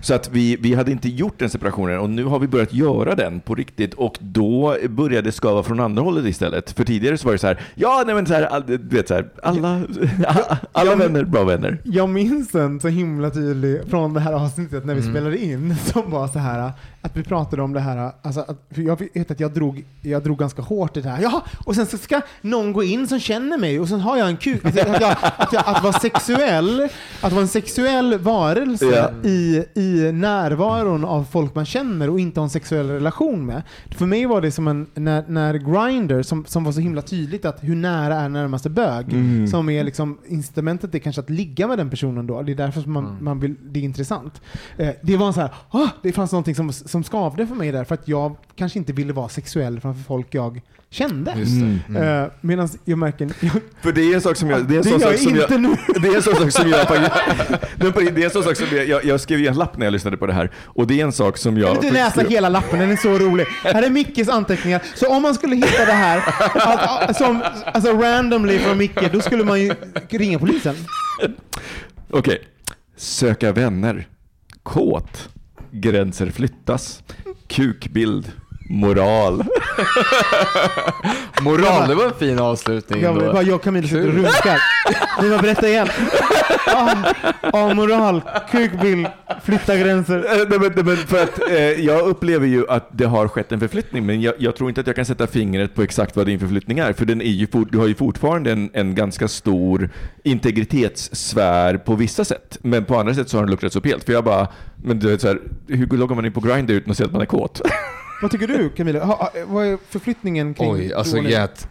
Så att vi, vi hade inte gjort den separationen och nu har vi börjat göra den på riktigt och då började det skava från andra hållet istället. För tidigare så var det så här, ja nej men så här, all, du vet så här, alla, alla men- vänner, bra vänner. Jag minns en så himla tydlig från det här avsnittet när vi Mm. spelade in som var så här att vi pratade om det här, alltså att, för jag vet att jag drog, jag drog ganska hårt i det här. Jaha, och sen ska någon gå in som känner mig och sen har jag en kuk. Alltså, att, jag, att, jag, att vara sexuell, att vara en sexuell varelse Ja. i, i närvaron av folk man känner och inte ha en sexuell relation med. För mig var det som en, när, när Grindr, som, som var så himla tydligt att hur nära är närmaste bög, Mm. som är liksom, incitamentet är kanske att ligga med den personen då. Det är därför som man, Mm. man vill, det är intressant. Eh, det var en så här, "Åh!" det fanns någonting som, som skavde för mig där, för att jag kanske inte ville vara sexuell framför folk jag kände. Mm. Mm. Eh, Medan jag märker, jag, För det är en sak som jag... Det är en sån sak jag som jag, inte nu. Det är en sån sak som jag. Det är en sån sak som jag, jag, jag skrev i en lapp när jag lyssnade på det här. Och det är en sak som jag... Kan du inte läsa hela lappen? Den är så rolig. Här är Mickes anteckningar. Så om man skulle hitta det här att, som, alltså randomly från Micke, då skulle man ju ringa polisen. Okej. Söka vänner. Kåt. Gränser flyttas. Kukbild. Moral. Moral, det var en fin avslutning. Jag, bara, jag och Camilla sitter och runkar. Ni bara berätta igen. Amoral, kukbild, flytta gränser. Eh, nej, men, nej, men för att, eh, jag upplever ju att det har skett en förflyttning, men jag, jag tror inte att jag kan sätta fingret på exakt vad din förflyttning är, för den är ju fort, du har ju fortfarande en, en ganska stor integritetssfär på vissa sätt, men på andra sätt så har den luktat upp helt. För jag bara, men du vet så här, hur loggar man in på Grindr utan att säga att man är kåt? Vad tycker du Camilla? Ha, ha, vad är förflyttningen kring Oj, alltså? Get,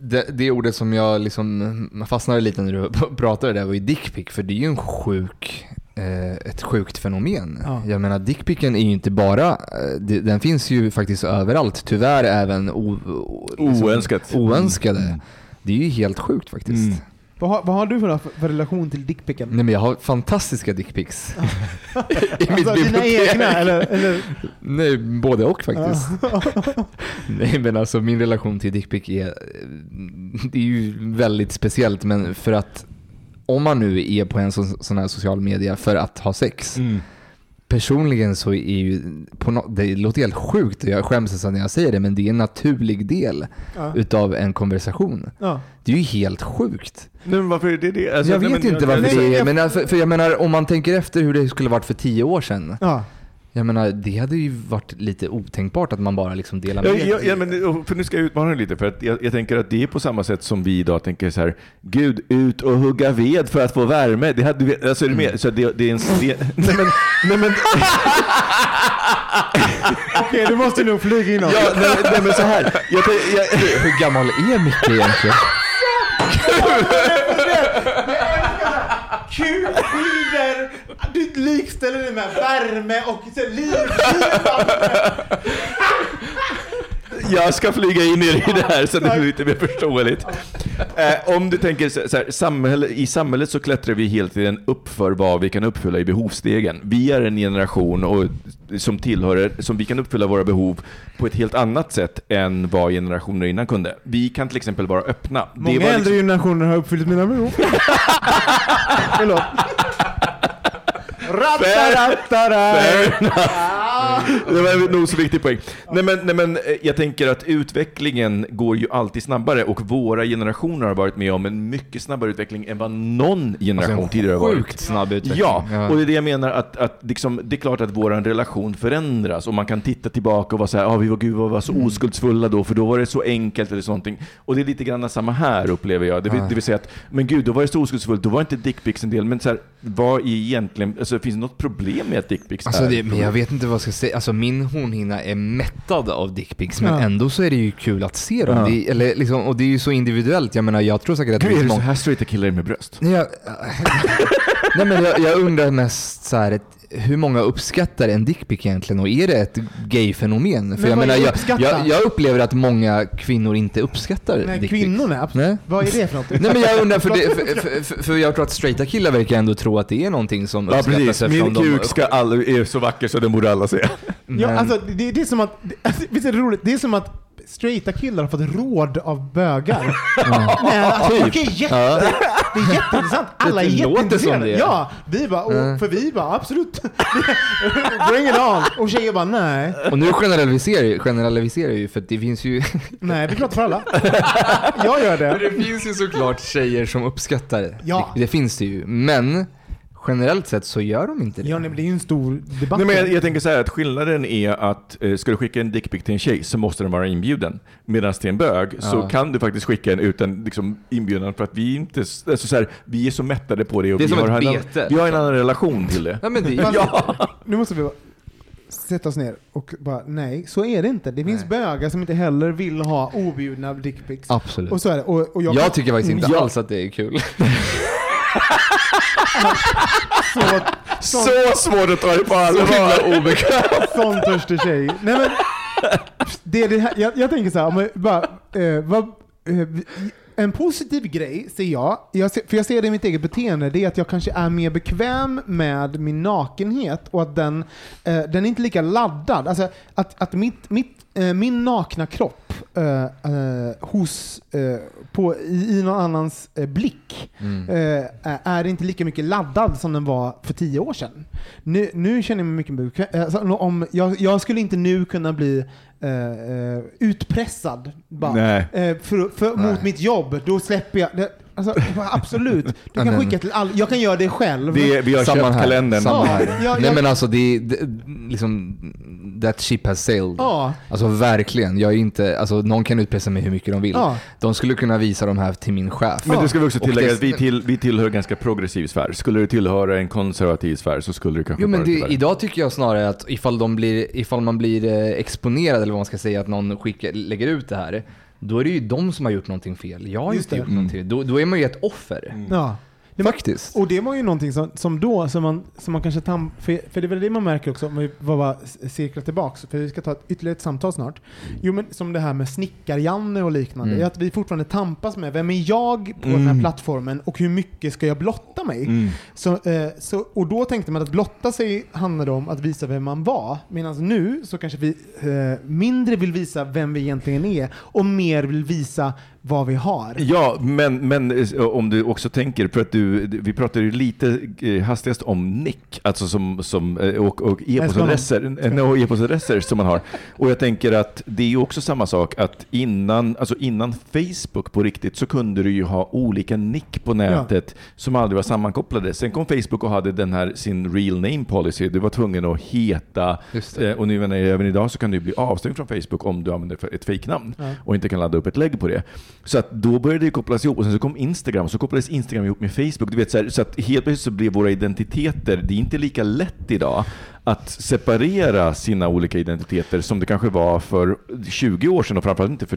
det, det ordet som jag liksom fastnade lite när du pratade där var ju dickpic, för det är ju en sjuk, eh, ett sjukt fenomen. Ja. Jag menar dickpicen är ju inte bara, eh, den finns ju faktiskt överallt, tyvärr även o, o, liksom Oönskat. oönskade. Det är ju helt sjukt faktiskt. Mm. Vad, har, vad har du för, för relation till dickpicken? Nej men jag har fantastiska dickpics. I mitt Alltså dina egna eller? eller? Nej, både och faktiskt. Nej men alltså min relation till dickpic är, det är ju väldigt speciellt men för att om man nu är på en sån, sån här social media för att ha sex. Mm. Personligen så är ju, på no, det låter helt sjukt och jag skäms nästan när jag säger det men det är en naturlig del Ja. utav en konversation. Ja. Det är ju helt sjukt. Men varför är det det? Alltså, jag vet men inte varför jag- det är, men alltså, för jag menar om man tänker efter hur det skulle varit för tio år sedan. Ja. Jag menar det hade ju varit lite otänkbart att man bara liksom delar med ja, ja, men, för nu ska jag utmana dig lite, för att jag, jag tänker att det är på samma sätt som vi idag tänker så här, Gud, ut och hugga ved för att få värme. Det hade vi, alltså, är du med? Så det, det är en... Det, nej, men, nej, men, Okej, du måste nog flyga in oss. ja, nej, nej, men så här. Jag, jag, Hur gammal är Micke egentligen? Kulskidor! Du likställer det med värme och så liv. jag ska flyga in er i det här så det blir lite mer förståeligt. Eh, om du tänker så här, samhälle, i samhället så klättrar vi hela tiden upp för vad vi kan uppfylla i behovsstegen. Vi är en generation och, som tillhör, som vi kan uppfylla våra behov på ett helt annat sätt än vad generationer innan kunde. Vi kan till exempel vara öppna. Det Många var liksom- äldre generationer har uppfyllt mina behov. Förlåt. Rattarattara. Fair Ah. Det var en nog så viktig poäng. Nej men, nej men eh, jag tänker att utvecklingen går ju alltid snabbare och våra generationer har varit med om en mycket snabbare utveckling än vad någon generation Alltså, tidigare har varit. Sjukt snabb utveckling. Ja, och det är det jag menar att, att liksom, det är klart att vår relation förändras och man kan titta tillbaka och vara så här, ah, vi var, gud, vad var så Mm. oskuldsfulla då, för då var det så enkelt eller sånt. Och det är lite grann samma här upplever jag. Det vill, det vill säga att, men gud, då var det så oskuldsfullt, då var inte dickpics en del. Men så här, vad är egentligen, alltså finns det något problem med att dickpics Alltså är det, men jag vet inte vad jag ska säga. Alltså min hornhinna är mättad av dickpics, men Ja. ändå så är det ju kul att se dem. Ja. Det, eller liksom, och det är ju så individuellt. Jag menar, jag tror säkert att det Gud, är det så här straighta killar med bröst? Nej, jag, nej men jag, jag undrar mest så här, hur många uppskattar en dickpic egentligen och är det ett gay-fenomen? För Men jag vad är menar, jag, jag, jag upplever att många kvinnor inte uppskattar Nej, kvinnorna, absolut. Nej. Vad är det för något? Nej men jag undrar, för, det, för, för, för, för jag tror att straighta killar verkar ändå tro att det är någonting som Ja uppskattas precis, eftersom min de- kuk ska all, är så vacker så den borde alla se. Ja, alltså, det, det är som att, alltså, visst är det roligt? Det är som att straighta killar har fått råd av bögar. Nej, alltså, Typ. okej, jätte, Ja. Det är jätteintressant. Alla är jätteintresserade. det. Ja, vi bara, och, för vi bara absolut. Bring it on. Och tjejer bara nej. Och nu generaliserar, generaliserar ju för det finns ju Nej, vi pratar för alla. Jag gör det. Det finns ju såklart tjejer som uppskattar det. Ja. Det, det finns det ju. Men generellt sett så gör de inte det. Ja, nej, men det är ju en stor debatt. Nej, men jag, jag tänker så här att skillnaden är att eh, ska du skicka en dickpic till en tjej så måste den vara inbjuden. Medan till en bög så Ja. kan du faktiskt skicka en utan liksom, inbjudan för att vi inte, alltså så här, vi är så mättade på det och Det är vi, som har ett en, annan- bete. vi har en annan relation till det. Ja, men det, ja. Nu måste vi sätta oss ner och bara, nej, så är det inte. Det finns bögar som inte heller vill ha objudna dickpics. Absolut. Och så är det. Och, och jag, Jag tycker faktiskt inte Ja, alls att det är kul. Så, sån, Så svårt att ta det på allvar! obekvämt. sån törstig tjej. Nej, men, det är det här, jag, jag tänker så här, jag bara, eh, vad, eh, en positiv grej ser jag, jag ser, för jag ser det i mitt eget beteende, det är att jag kanske är mer bekväm med min nakenhet och att den, eh, den är inte lika laddad. Alltså att, att mitt, mitt, eh, min nakna kropp eh, eh, hos, eh, på, i, i någon annans eh, blick eh, är inte lika mycket laddad som den var för tio år sedan. Nu, nu känner jag mig mycket bekväm. Alltså, om, jag, jag skulle inte nu kunna bli utpressad bara, för, för, mot mitt jobb. Då släpper jag. Det, alltså, absolut. Du Ja, kan skicka till all, Jag kan göra det själv. Vi, vi har Samma köpt här. kalendern. Samma Ja, här. jag- Nej jag- men alltså det, det liksom, that ship has sailed. Ja. Alltså verkligen. Jag är inte, alltså någon kan utpressa mig hur mycket de vill. Ja. De skulle kunna visa de här till min chef. Men det ska vi också tillägga det- att vi, till, vi tillhör ganska progressiv sfär. Skulle du tillhöra en konservativ sfär så skulle du kanske Jo men det, idag tycker jag snarare att ifall, de blir, ifall man blir eh, exponerad eller vad man ska säga, att någon skickar, lägger ut det här. Då är det ju de som har gjort någonting fel. Jag har Just inte det. gjort någonting. Då, då är man ju ett offer. Ja. Var- Faktiskt. Och det var ju någonting som, som då, som man, som man kanske tam, för, för det är väl det man märker också, om vi bara cirklar tillbaks, för vi ska ta ett, ytterligare ett samtal snart. Jo men som det här med snickar-Janne och liknande, Mm. att vi fortfarande tampas med, vem är jag på den här plattformen och hur mycket ska jag blotta mig? Mm. Så, eh, så, och då tänkte man att blotta sig handlade om att visa vem man var, medan nu så kanske vi eh, mindre vill visa vem vi egentligen är och mer vill visa vad vi har. Ja, men, men eh, om du också tänker, för att du, vi pratade ju lite eh, hastigast om nick, alltså som, som, eh, och, och e-postadresser och e-postadresser som man har. Och jag tänker att det är ju också samma sak att innan, alltså innan Facebook på riktigt så kunde du ju ha olika nick på nätet som aldrig var sammankopplade. Sen kom Facebook och hade den här sin real name policy. Du var tvungen att heta, och nu även idag så kan du bli avstängd från Facebook om du använder ett fejknamn Ja. och inte kan ladda upp ett lägg på det. Så att då började det kopplas ihop och sen så kom Instagram och så kopplades Instagram ihop med Facebook. Du vet, så, här, så att helt plötsligt så blev våra identiteter, det är inte lika lätt idag att separera sina olika identiteter som det kanske var för 20 år sedan och framförallt inte för,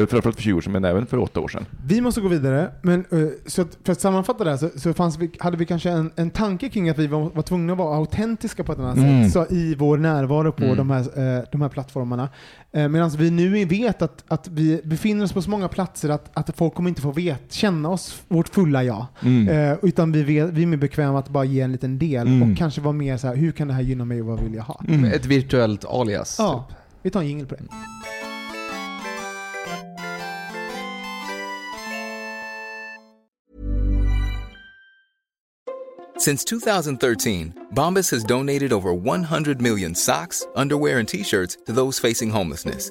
eh, framförallt för 20 år sedan men även för 8 år sedan. Vi måste gå vidare, men eh, så att, för att sammanfatta det här så, så fanns vi, hade vi kanske en, en tanke kring att vi var, var tvungna att vara autentiska på ett annat Mm. sätt så i vår närvaro på Mm. de, här, eh, de här plattformarna. Medan vi nu vet att, att vi befinner oss på så många platser att, att folk kommer inte få vet, känna oss, vårt fulla jag. Eh, utan vi, vet, vi är mer bekväma att bara ge en liten del Mm. och kanske vara mer så här, hur kan det här gynna mig vad vill jag ha? Ett virtuellt alias. Ja, Typ. vi tar en jingel på det. Since 2013, Bombas has donated over 100 million socks, underwear, and t shirts to those facing homelessness.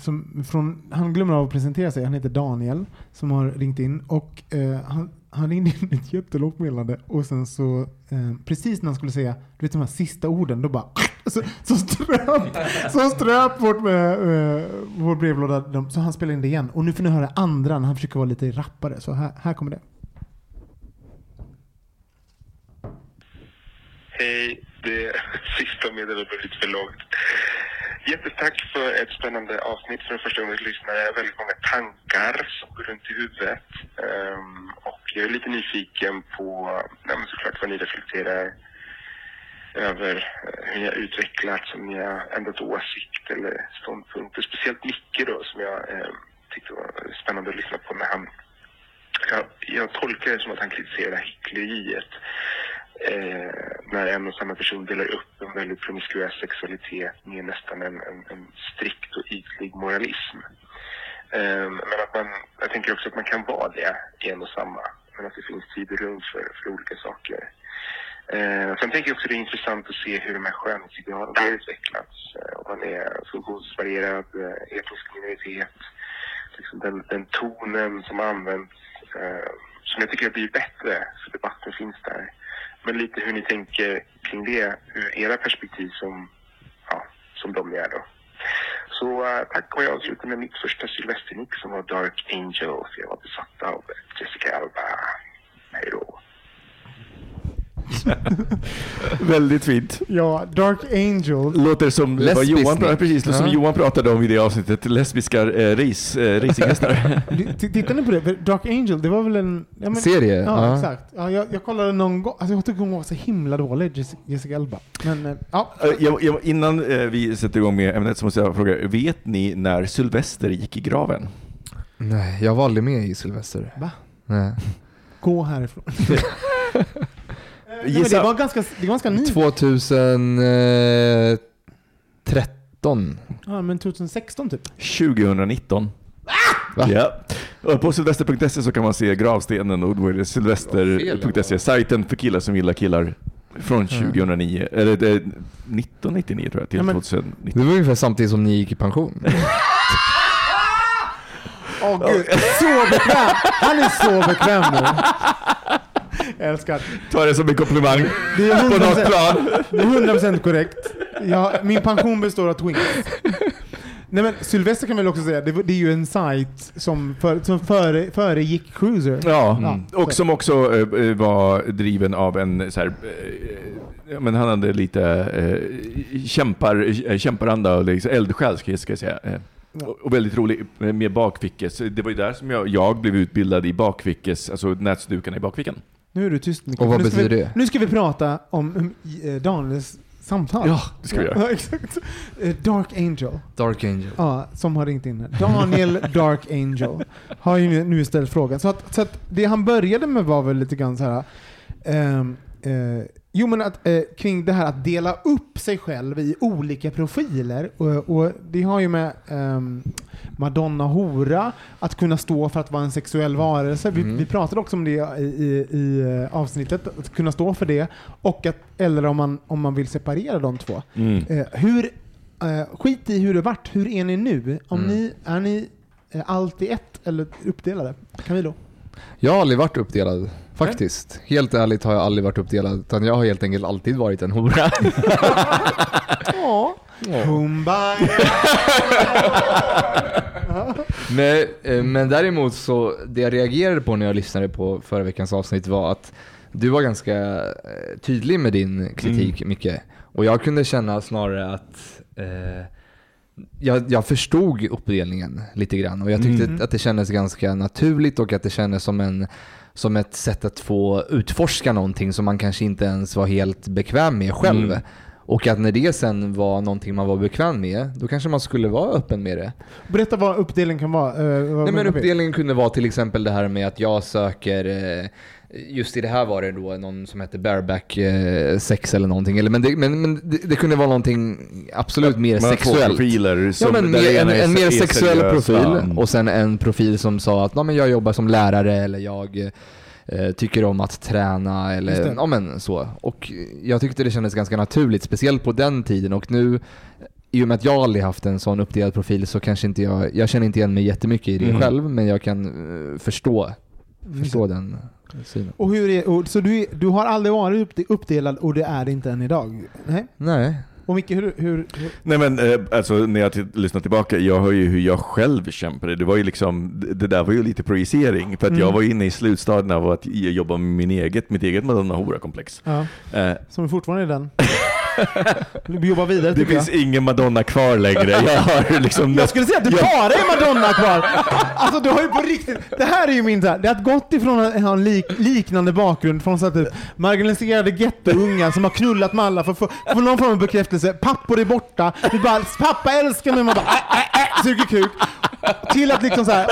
som från, han glömmer av att presentera sig. Han heter Daniel som har ringt in. Och eh, han, han ringde in ett jättelångt meddelande och sen så eh, precis när han skulle säga du vet, de här sista orden då bara så, så ströp, så ströp vårt, med, eh, vår brevlåda. Så han spelade in det igen. Och nu får ni höra andra när han försöker vara lite rappare. Så här, här kommer det. Hej, det sista meddelandet blev lite för långt. Jättetack för ett spännande avsnitt för en första gången lyssnare. Väldigt många tankar som går runt i huvudet. Um, och jag är lite nyfiken på, ja, men såklart vad ni reflekterar över eh, hur ni har utvecklats, om ni har ändrat åsikt eller ståndpunkter. Speciellt Micke då som jag eh, tyckte var spännande att lyssna på när han jag, jag tolkar det som att han kritiserar hyckleriet eh, när en och samma person delar upp en väldigt promiskuös sexualitet med nästan en, en, en strikt och ytlig moralism. Eh, men att man, jag tänker också att man kan vara det i en och samma, men att det finns tid och rum för, för olika saker. Eh, sen tänker jag också att det är intressant att se hur de här skönhetsidealen har utvecklats. Eh, om man är funktionsvarierad, eh, etnisk minoritet, liksom den, den tonen som används, eh, som jag tycker har blivit bättre, så debatten finns där. Men lite hur ni tänker kring det, ur era perspektiv som, ja, som de är då. Så uh, tack och jag avslutar med mitt första Sylvesternick som var Dark Angel, jag var besatt av eh, Jessica Alba. Hej då. Väldigt fint. Ja, Dark Angel. Låter som vad Johan, nick. precis, som. Johan pratade om i det avsnittet. Lesbiska eh, race, eh, racinghästar. Tittar ni på det? Dark Angel, det var väl en... Ja, men, Serie? Ja, Ja. exakt. Ja, jag, jag kollade någon gång. Alltså, jag tycker hon var så himla dålig, Jessica, Alba. Men, eh, ja. Eh, jag, jag, innan eh, vi sätter igång med ämnet så måste jag fråga, vet ni när Sylvester gick i graven? Nej, jag var aldrig med i Sylvester. Va? Nej. Gå härifrån. Nej, men det Gissa, var ganska, det var ganska ny. 2013. Ja, men 2016 typ. 2019. Va? Ja. Och på sylvester.se så kan man se gravstenen och då är det sylvester.se, sajten för killar som gillar killar. Från 2009, eller det är 1999 tror jag, till Ja, men- 2019. Det var ungefär samtidigt som ni gick i pension. Åh gud, så bekväm! Han är så bekväm nu. Jag älskar. Ta det som en komplimang Det är på något 100%, plan. det är 100% korrekt. Ja, min pension består av Twinks. Nej men Sylvester kan väl också säga, det, det är ju en sajt som, för, som före, föregick Cruiser. Ja, Ja, och som också eh, var driven av en så här, eh, men han hade lite eh, kämpar, eh, kämparanda och liksom eldsjäl ska jag säga. Eh, Ja. och, väldigt rolig eh, med bakfickes. Det var ju där som jag, jag blev utbildad i bakfickes, alltså näsdukarna i bakfickan. Nu är du tyst Micke. Och vad nu betyder vi, det? Nu ska vi prata om um, eh, Daniels samtal. Ja, det ska vi göra. Ja, exakt. Eh, Dark Angel. Dark Angel. Ja, som har ringt in här. Daniel Dark Angel har ju nu- ställt frågan. Så, att, så att det han började med var väl lite grann så här. ehm, eh, jo men att, eh, kring det här att dela upp sig själv i olika profiler. Och, och det har ju med ehm, Madonna hora, att kunna stå för att vara en sexuell varelse. Vi, Mm. vi pratade också om det i, i, i eh, avsnittet, att kunna stå för det. Och att, eller om man, om man vill separera de två. Mm. Eh, hur, eh, skit i hur det vart, hur är ni nu? Om Mm. ni, är ni eh, allt i ett eller uppdelade? Camilo? Jag har aldrig varit uppdelad, faktiskt. Helt ärligt har jag aldrig varit uppdelad, utan jag har helt enkelt alltid varit en hora. Ja. Kumbaya. Nej, eh, men däremot så, det jag reagerade på när jag lyssnade på förra veckans avsnitt var att du var ganska eh, tydlig med din kritik, Micke. Och jag kunde känna snarare att eh, jag, jag förstod uppdelningen lite grann och jag tyckte Mm. att det kändes ganska naturligt och att det kändes som, en, som ett sätt att få utforska någonting som man kanske inte ens var helt bekväm med själv. Mm. Och att när det sen var någonting man var bekväm med, då kanske man skulle vara öppen med det. Berätta vad uppdelningen kan vara. vad Nej, men uppdelningen kunde vara till exempel det här med att jag söker, eh, just i det här var det då någon som hette bareback eh, sex eller någonting. Eller, men det, men, men det, det kunde vara någonting absolut mer Man har två sexuellt. profiler. Ja, Som, men där mer, en, en mer sexuell profil? Mm. och sen en profil som sa att "Ja, men jag jobbar som lärare eller jag eh, tycker om att träna eller ja, men så. Och jag tyckte det kändes ganska naturligt, speciellt på den tiden och nu i och med att jag aldrig haft en sån uppdelad profil så kanske inte jag, jag känner inte igen mig jättemycket i det Mm. själv men jag kan eh, förstå, förstå den synen. Och hur är, och, så du, du har aldrig varit uppde- uppdelad och det är det inte än idag? Nej? Nej. Och Micke, hur, hur, hur Nej men eh, alltså när jag lyssnar tillbaka, jag hör ju hur jag själv kämpade. Det var ju liksom, det, där var ju lite projicering. För att Mm. jag var inne i slutstadien av att jobba med min eget, mitt eget Madonna Hora-komplex. ja, Eh, som är fortfarande är den? Vi jobbar vidare det tycker jag. finns ingen Madonna kvar längre. Jag har liksom... Jag skulle säga att det jag- bara är Madonna kvar. Alltså du har ju på riktigt, det här är ju min det har gått ifrån att ha en lik, liknande bakgrund från så typ, marginaliserade gettoungar som har knullat med alla för att få, få någon form av bekräftelse. Pappor är borta, du bara pappa älskar mig, man bara äh, äh, äh, suger kuk. Till att liksom så här,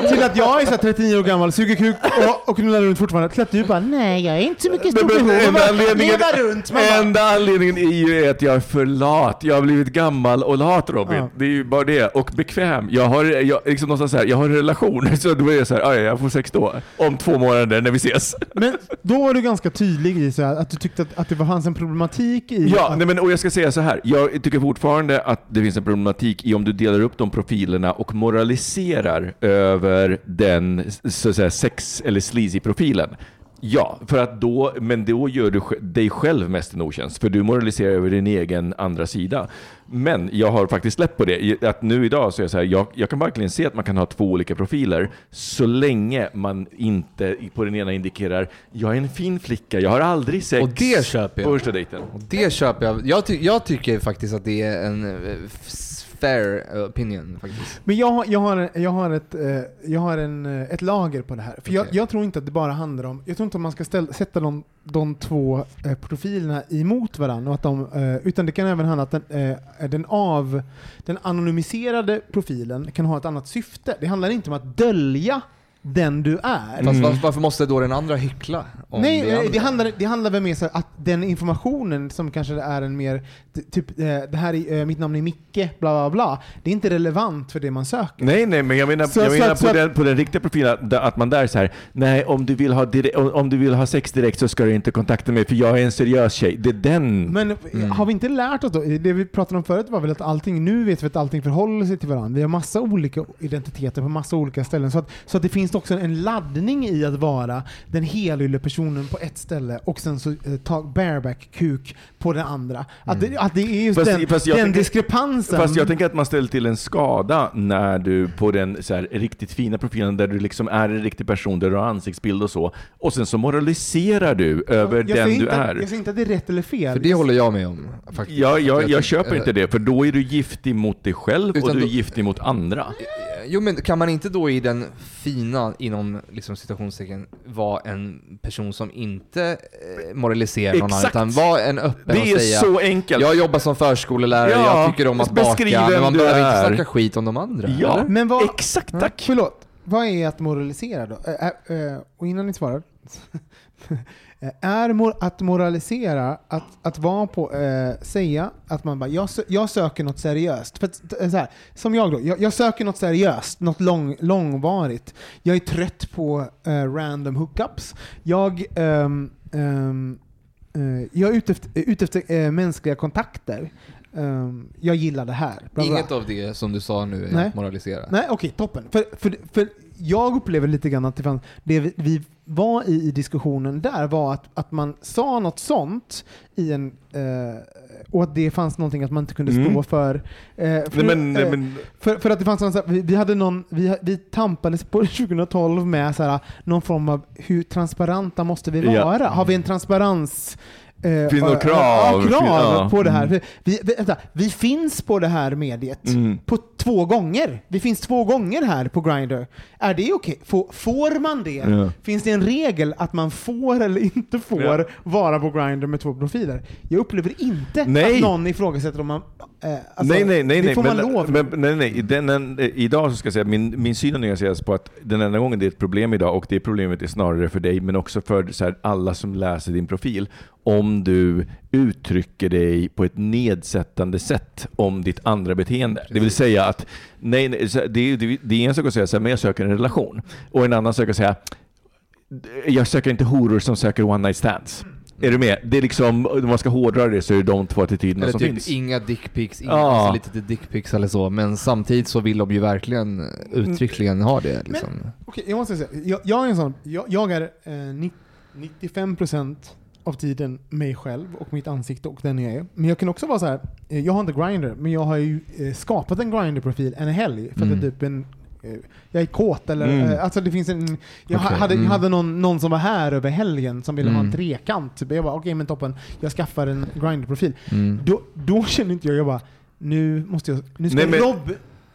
så, till att jag är så här 39 år gammal, suger kuk och, och knullar runt fortfarande. Till att du bara nej jag är inte så mycket men, behov enda, av att anledningen, leva runt. Man bara, enda anledningen är ju att jag är för lat. Jag har blivit gammal och lat Robin. Ja. Det är ju bara det. Och bekväm. Jag har, jag, liksom någonstans så här, jag har en relation, så då är jag så här, "Aj, jag får sex då. Om två månader när vi ses. Men då var du ganska tydlig i så här, att du tyckte att, att det fanns en problematik i Ja, att, nej men, och jag ska säga så här. Jag tycker fortfarande att det finns en problematik i om du delar upp de profilerna och moraliserar över den så att säga, sex eller sleazy-profilen. Ja, för att då, men då gör du dig själv mest en otjänst, för du moraliserar över din egen andra sida. Men jag har faktiskt släppt på det, att nu idag så är jag så här, jag, jag kan verkligen se att man kan ha två olika profiler, så länge man inte på den ena indikerar, jag är en fin flicka, jag har aldrig sex Och det köper jag. på första dejten. Och det köper jag. Jag, ty- jag tycker faktiskt att det är en eh, fair opinion faktiskt. Men jag, har- jag har, jag har, ett, eh, jag har en, eh, ett lager på det här. För jag, Okej. jag tror inte att det bara handlar om, jag tror inte att man ska ställa, sätta de, de två eh, profilerna emot varandra. Och att de, eh, utan det kan även handla om att den, eh, den, av, den anonymiserade profilen kan ha ett annat syfte. Det handlar inte om att dölja den du är. Fast varför, varför måste då den andra hyckla? om Nej, det eh, andra? det handlar, det handlar väl mer så att den informationen som kanske är en mer, typ eh, det här är, eh, mitt namn är Micke, bla bla bla. Det är inte relevant för det man söker. Nej, nej, men jag menar, Så- jag så menar att- på, så den, på den riktiga profilen, att man där är så här, nej, om du, vill ha dire- om, om du vill ha sex direkt så ska du inte kontakta mig, för jag är en seriös tjej. Det är den. Men Mm. har vi inte lärt oss då? Det vi pratade om förut var väl att allting, nu vet vi att allting förhåller sig till varandra. Vi har massa olika identiteter på massa olika ställen. Så att, så att det finns också en laddning i att vara den helylle personen på ett ställe och sen så eh, ta bareback-kuk på den andra. Att, det, att det är just Fast- den, fast jag den tänker- diskrepansen. Fast jag tänker att man ställer till en skada när du på den så här, riktigt fina profilen där du liksom är en riktig person, där du har ansiktsbild och så, och sen så moraliserar du över jag den säger du inte, är. Jag säger inte att det är rätt eller fel. För det håller jag med om faktiskt. Ja, jag, jag tycker- köper inte det, för då är du giftig mot dig själv och du är då- giftig mot andra. Jo men kan man inte då i den fina, inom liksom citationstecken, vara en person som inte eh, moraliserar någon annan utan vara en öppen Det och är säga så enkelt. jag jobbar som förskolelärare, Ja, jag tycker om att beskriv baka, vem men man behöver inte är. snacka skit om de andra. Ja, eller? Men vad, exakt tack. Förlåt. vad är att moralisera då? Ä- ä- ä, och innan ni svarar. Eh, är att moralisera att, att vara på, eh, säga att man bara, jag, sö- jag söker något seriöst. För att, eh, så här, som jag då, jag, jag söker något seriöst, något lång, långvarigt. Jag är trött på eh, random hookups. Jag, ehm, ehm, eh, jag är ute efter, ute efter eh, mänskliga kontakter. Ehm, jag gillar det här. Bla, bla. Inget av det som du sa nu är Nej. att moralisera. Nej, okej, toppen. För, för, för jag upplever lite grann att det, fanns, det vi, vi var i, i diskussionen där var att, att man sa något sånt i en, eh, och att det fanns någonting att man inte kunde Mm. stå för. Eh, för, Nej, men, nej, eh, men, för, för att det fanns någon, vi, vi hade någon, vi, vi tampades på 2012 med så här, någon form av hur transparenta måste vi Ja. vara? Har vi en transparens Finns det något eh, krav? Ja, krav Ja. på det här. Mm. Vi, vänta, vi finns på det här mediet Mm. på två gånger. Vi finns två gånger här på Grindr. Är det okej? Får, får man det? Ja. Finns det en regel att man får eller inte får vara på Grindr med två profiler? Jag upplever inte Nej. att någon ifrågasätter om man... Eh, alltså, nej, nej, nej. det nej. man men, lov. Men, nej, nej. Den, en, idag så ska jag säga min, min syn har nyanserats på att den enda gången det är ett problem idag, och det problemet är snarare för dig, men också för så här, alla som läser din profil, om du uttrycker dig på ett nedsättande sätt om ditt andra beteende. Det vill säga att nej, nej, det, det, det är en sak att säga så här, men jag söker en relation, och en annan sak att säga jag söker inte horor som söker one night stands. Är du med? Det är liksom, om man ska hårdra det så är det de två attityderna Eller som typ finns. inga dickpics, inga Ja. alltså lite till dickpics eller så, men samtidigt så vill de ju verkligen uttryckligen ha det. Liksom. Okej, jag måste säga, jag, jag är en sån, jag, jag är eh, ni- 95% av tiden mig själv och mitt ansikte och den jag är. Men jag kan också vara så här. eh, jag har inte Grindr, men jag har ju eh, skapat en Grindr-profil en helg för att Mm. det är typ en jag är kåt eller, Mm. eh, alltså det finns en, jag Okej, hade, jag mm. hade någon, någon som var här över helgen som ville ha en Mm. trekant. Typ. Jag bara okej men toppen, jag skaffar en Grindr-profil. Mm. Då, då känner inte jag, jag bara, nu måste jag, nu ska Nej, men- Rob,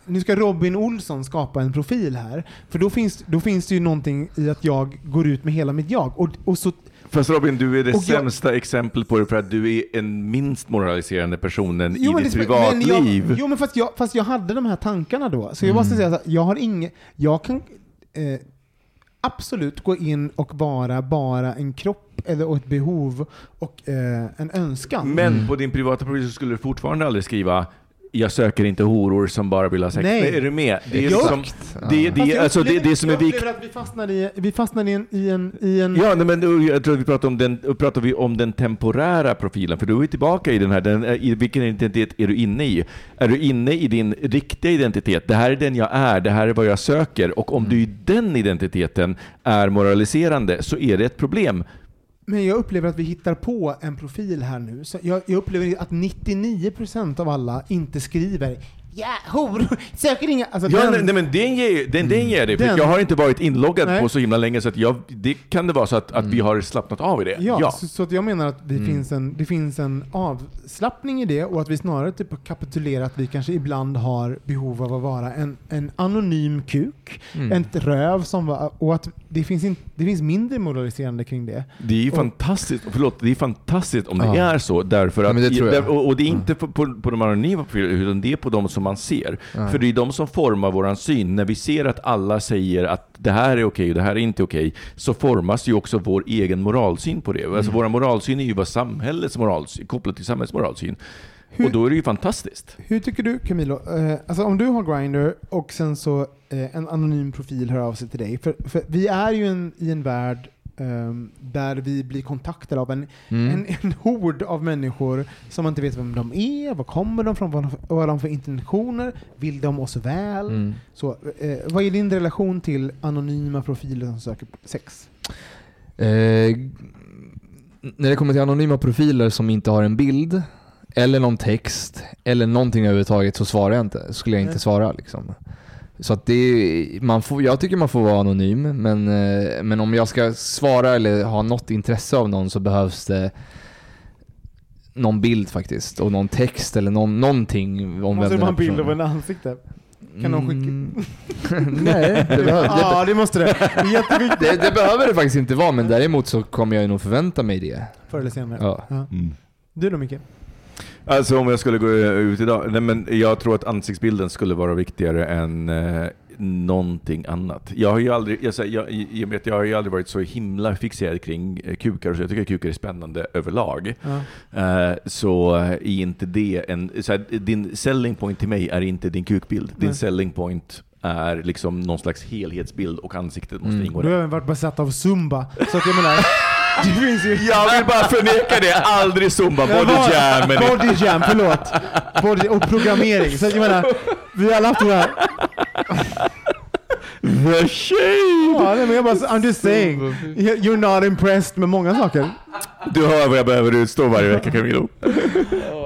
nu ska Robin Olsson skapa en profil här. För då finns, då finns det ju någonting i att jag går ut med hela mitt jag. Och, och så, Fast Robin, du är det Och jag- sämsta exemplet på det för att du är en minst moraliserande personen Jo, i ditt privatliv. Jag, jo men fast jag, fast jag hade de här tankarna då. Så jag måste säga så här, jag har inget, jag kan eh, absolut gå in och vara bara en kropp eller och ett behov och eh, en önskan. Men på din privata profil så skulle du fortfarande aldrig skriva jag söker inte horor som bara vill ha sex. Nej. Är du med? Det är, liksom, det, det, jag alltså det, det som är viktigt... vi fastnar i, vi fastnar i en, i en, i en Ja, nej, men jag tror att vi pratar om den, pratar vi om den temporära profilen, för då är vi tillbaka i den här, den, i vilken identitet är du inne i? Är du inne i din riktiga identitet? Det här är den jag är, det här är vad jag söker, och om du i den identiteten är moraliserande så är det ett problem. Men jag upplever att vi hittar på en profil här nu. Så jag, jag upplever att 99% av alla inte skriver Ja, horor, söker inga... Alltså Ja, den- nej, nej, men den ger, den, den ger det, för Den- jag har inte varit inloggad Nej. på så himla länge, så att jag, det kan det vara så att, att vi har slappnat av i det. Ja, Så, så att jag menar att det, finns en, det finns en avslappning i det och att vi snarare typ har kapitulerat att vi kanske ibland har behov av att vara en, en anonym kuk, Mm. ett röv som var, och att det finns, in, det finns mindre moraliserande kring det. Det är ju Och- fantastiskt, förlåt, det är fantastiskt om det Ja. är så, därför Ja, att, det där- och, och det är inte på, på, på de anonyma profilerna, utan det är på de som man ser. Ja. För det är de som formar våran syn. När vi ser att alla säger att det här är okej och det här är inte okej, så formas ju också vår egen moralsyn på det. Mm. Alltså vår moralsyn är ju vad samhällets moralsyn, kopplat till samhällets moralsyn. Och då är det ju fantastiskt. Hur tycker du Camilo? Eh, alltså om du har Grindr och sen så eh, en anonym profil hör av sig till dig. För, för vi är ju en, i en värld ehm, där vi blir kontaktade av en, Mm. en, en hord av människor som man inte vet vem de är, var kommer de från, vad har de för intentioner, vill de oss väl? Mm. Så, eh, vad är din relation till anonyma profiler som söker sex? Eh, när det kommer till anonyma profiler som inte har en bild, eller någon text, eller någonting överhuvudtaget så svarar jag inte. Skulle jag inte svara liksom. Så att det, man får, jag tycker man får vara anonym, men, eh, men om jag ska svara eller ha något intresse av någon så behövs det någon bild faktiskt, och någon text eller någon, någonting om Måste vem den en bild av en ansikte? Kan någon skicka? Mm. Nej, det, behöver, det, Ja, det måste det. Det är jätteviktigt. det, det behöver det faktiskt inte vara, men däremot så kommer jag nog förvänta mig det. Förr eller senare. Ja. Du då Micke? Alltså om jag skulle gå ut idag, nej men jag tror att ansiktsbilden skulle vara viktigare än... Eh, någonting annat. Jag har ju aldrig, jag, säger- jag, med att jag har ju aldrig varit så himla fixerad kring eh, kukar, så jag tycker att kukar är spännande överlag. Ja. Eh, så är inte det en... Så här, din selling point till mig är inte din kukbild. Din Nej. selling point är liksom någon slags helhetsbild och ansiktet måste Mm. ingå Du har där. även varit besatt av zumba. Så att jag menar, det finns ju... Jag vill bara förneka det, aldrig zumba, body jam. Body jam, förlåt. Body, och programmering. Så jag menar, vi har alla haft här. The shade! Ja, nej, men jag bara, I'm just saying. You're not impressed med många saker. Du hör vad jag behöver utstå varje vecka Camilo.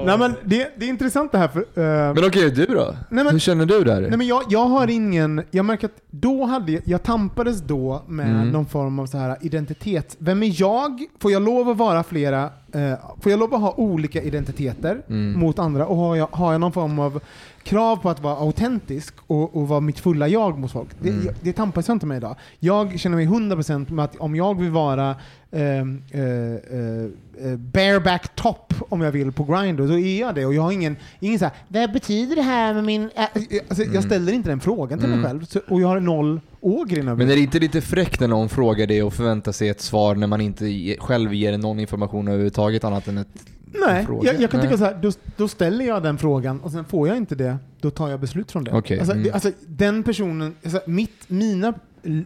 Nej men det, det är intressant det här för... eh, Men okej, du då? Nej, men- Hur känner du där? Nej men jag, jag har ingen, jag märker att då hade jag, jag tampades då med Mm. någon form av så här identitet. Vem är jag? Får jag lov att vara flera, eh, får jag lov att ha olika identiteter Mm. mot andra? Och har jag, har jag någon form av krav på att vara autentisk och, och vara mitt fulla jag mot folk? Det, Mm. det tampas jag inte med idag. Jag känner mig 100% med att om jag vill vara ehm, eh, eh, eh, bareback top om jag vill på Grindr, då är jag det. Och jag har ingen, ingen så här, vad betyder det här med min... Ä-" Alltså, Jag ställer inte den frågan till mig Mm. själv. Så, och jag har noll ågren över Men det. är det inte lite fräckt när någon frågar det och förväntar sig ett svar när man inte ge, själv ger någon information överhuvudtaget annat än ett Nej, fråga? jag, jag kan tycka så här, då, då ställer jag den frågan och sen får jag inte det, då tar jag beslut från det. Okej, Alltså, mm. det, alltså den personen, alltså, mitt, mina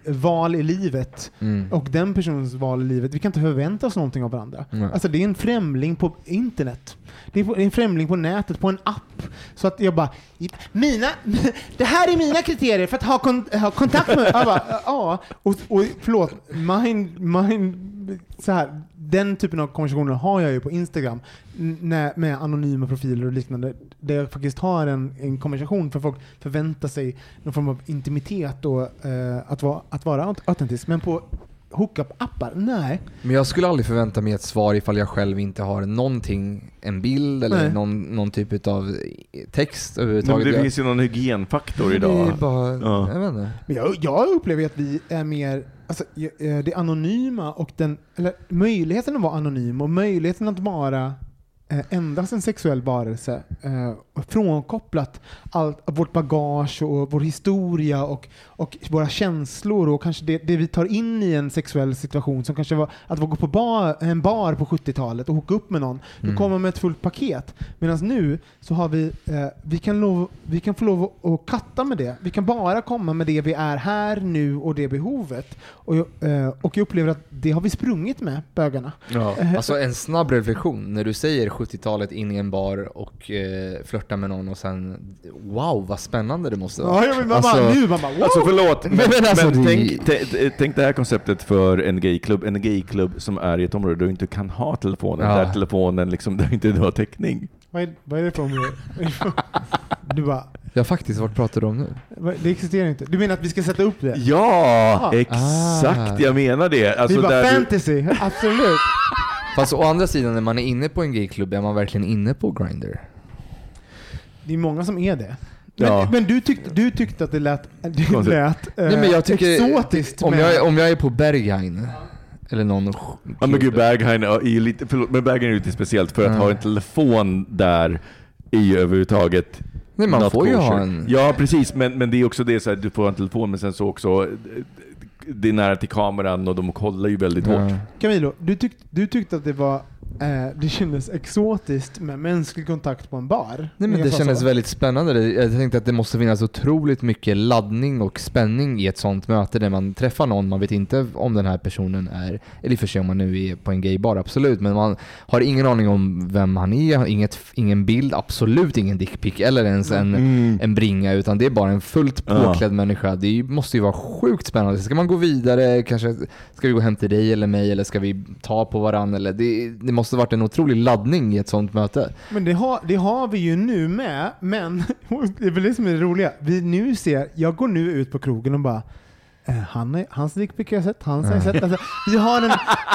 val i livet Mm. och den personens val i livet, vi kan inte förvänta oss någonting av varandra. Nej. Alltså det är en främling på internet. Det är på- det är en främling på nätet, på en app. Så att jag bara, mina, det här är mina kriterier för att ha, kon, ha kontakt med Jag bara, ja. Och, och förlåt, mind, mind, så här, den typen av konversationer har jag ju på Instagram när, med anonyma profiler och liknande. Där jag faktiskt har en, en konversation för folk förväntar sig någon form av intimitet och eh, att, vara, att vara autentisk. Men på hookup-appar, nej. Men jag skulle aldrig förvänta mig ett svar ifall jag själv inte har någonting, en bild eller någon, någon typ av text Men överhuvudtaget. det Jag- finns ju någon hygienfaktor Det idag. är bara, Ja. jag vet inte. Men jag, jag upplever att vi är mer, alltså, eh, det anonyma och den, eller möjligheten att vara anonym och möjligheten att vara endast en sexuell varelse, eh, frånkopplat allt vårt bagage och vår historia och, och våra känslor och kanske det, det vi tar in i en sexuell situation som kanske var att gå på bar, en bar på 70-talet och hooka upp med någon. Då Mm. kommer man med ett fullt paket. Medan nu så har vi, eh, vi, kan lov, vi kan få lov att, att katta med det. Vi kan bara komma med det vi är här nu och det behovet. Och, eh, och jag upplever att det har vi sprungit med, bögarna. Ja. Eh, Alltså en snabb reflektion, när du säger 70-talet in i en bar och eh, flörtar med någon och sen wow vad spännande det måste vara. Ja, vill bara, Alltså- nu man bara wow! Alltså förlåt, men, Men- men alltså, men det- tänk, tänk det här konceptet för en gayklubb. En gayklubb som är i ett område där du inte kan ha telefonen, Ja. där telefonen liksom, där inte du har täckning. vad, är, vad är det för område? Du bara, Ja faktiskt, vart pratar du om nu? det existerar inte. Du menar att vi ska sätta upp det? Ja, Ah. exakt Ah. jag menar det. Alltså är bara där du, fantasy, absolut. Fast å andra sidan, när man är inne på en gayklubb, är man verkligen inne på Grindr? Det är många som är det. Men, Ja. men du, tyckte, du tyckte att det lät, det lät eh, Nej, men jag tycker- exotiskt Om med... jag, är- om jag är på Berghain, eller någon ja men gud Berghain är ju lite, förlåt, men Berghain är ju lite speciellt för att Ja. ha en telefon där är ju överhuvudtaget Nej man får ju kosher. ha en... Ja precis, men, men det är också det så här, du får en telefon men sen så också eh, det är nära till kameran och de kollar ju väldigt hårt. Camilo, du, tyck, du tyckte att det var eh, det kändes exotiskt med mänsklig kontakt på en bar. Nej men det kändes så. väldigt spännande. Jag tänkte att det måste finnas otroligt mycket laddning och spänning i ett sånt möte där man träffar någon, man vet inte om den här personen är, eller i och för sig om man nu är på en gaybar, absolut, men man har ingen aning om vem han är, har inget, ingen bild, absolut ingen dickpic eller ens en, Mm. en bringa, utan det är bara en fullt Ja. påklädd människa. Det måste ju vara sjukt spännande. Ska man gå vidare, kanske ska vi gå hem till dig eller mig, eller ska vi ta på varandra? Eller det, det måste varit en otrolig laddning i ett sånt möte. Men det har, det har vi ju nu med, men det är väl det som är det roliga. Vi nu ser, jag går nu ut på krogen och bara han är, hans dickpic har jag sett, hans har jag sett. Alltså, vi, har en,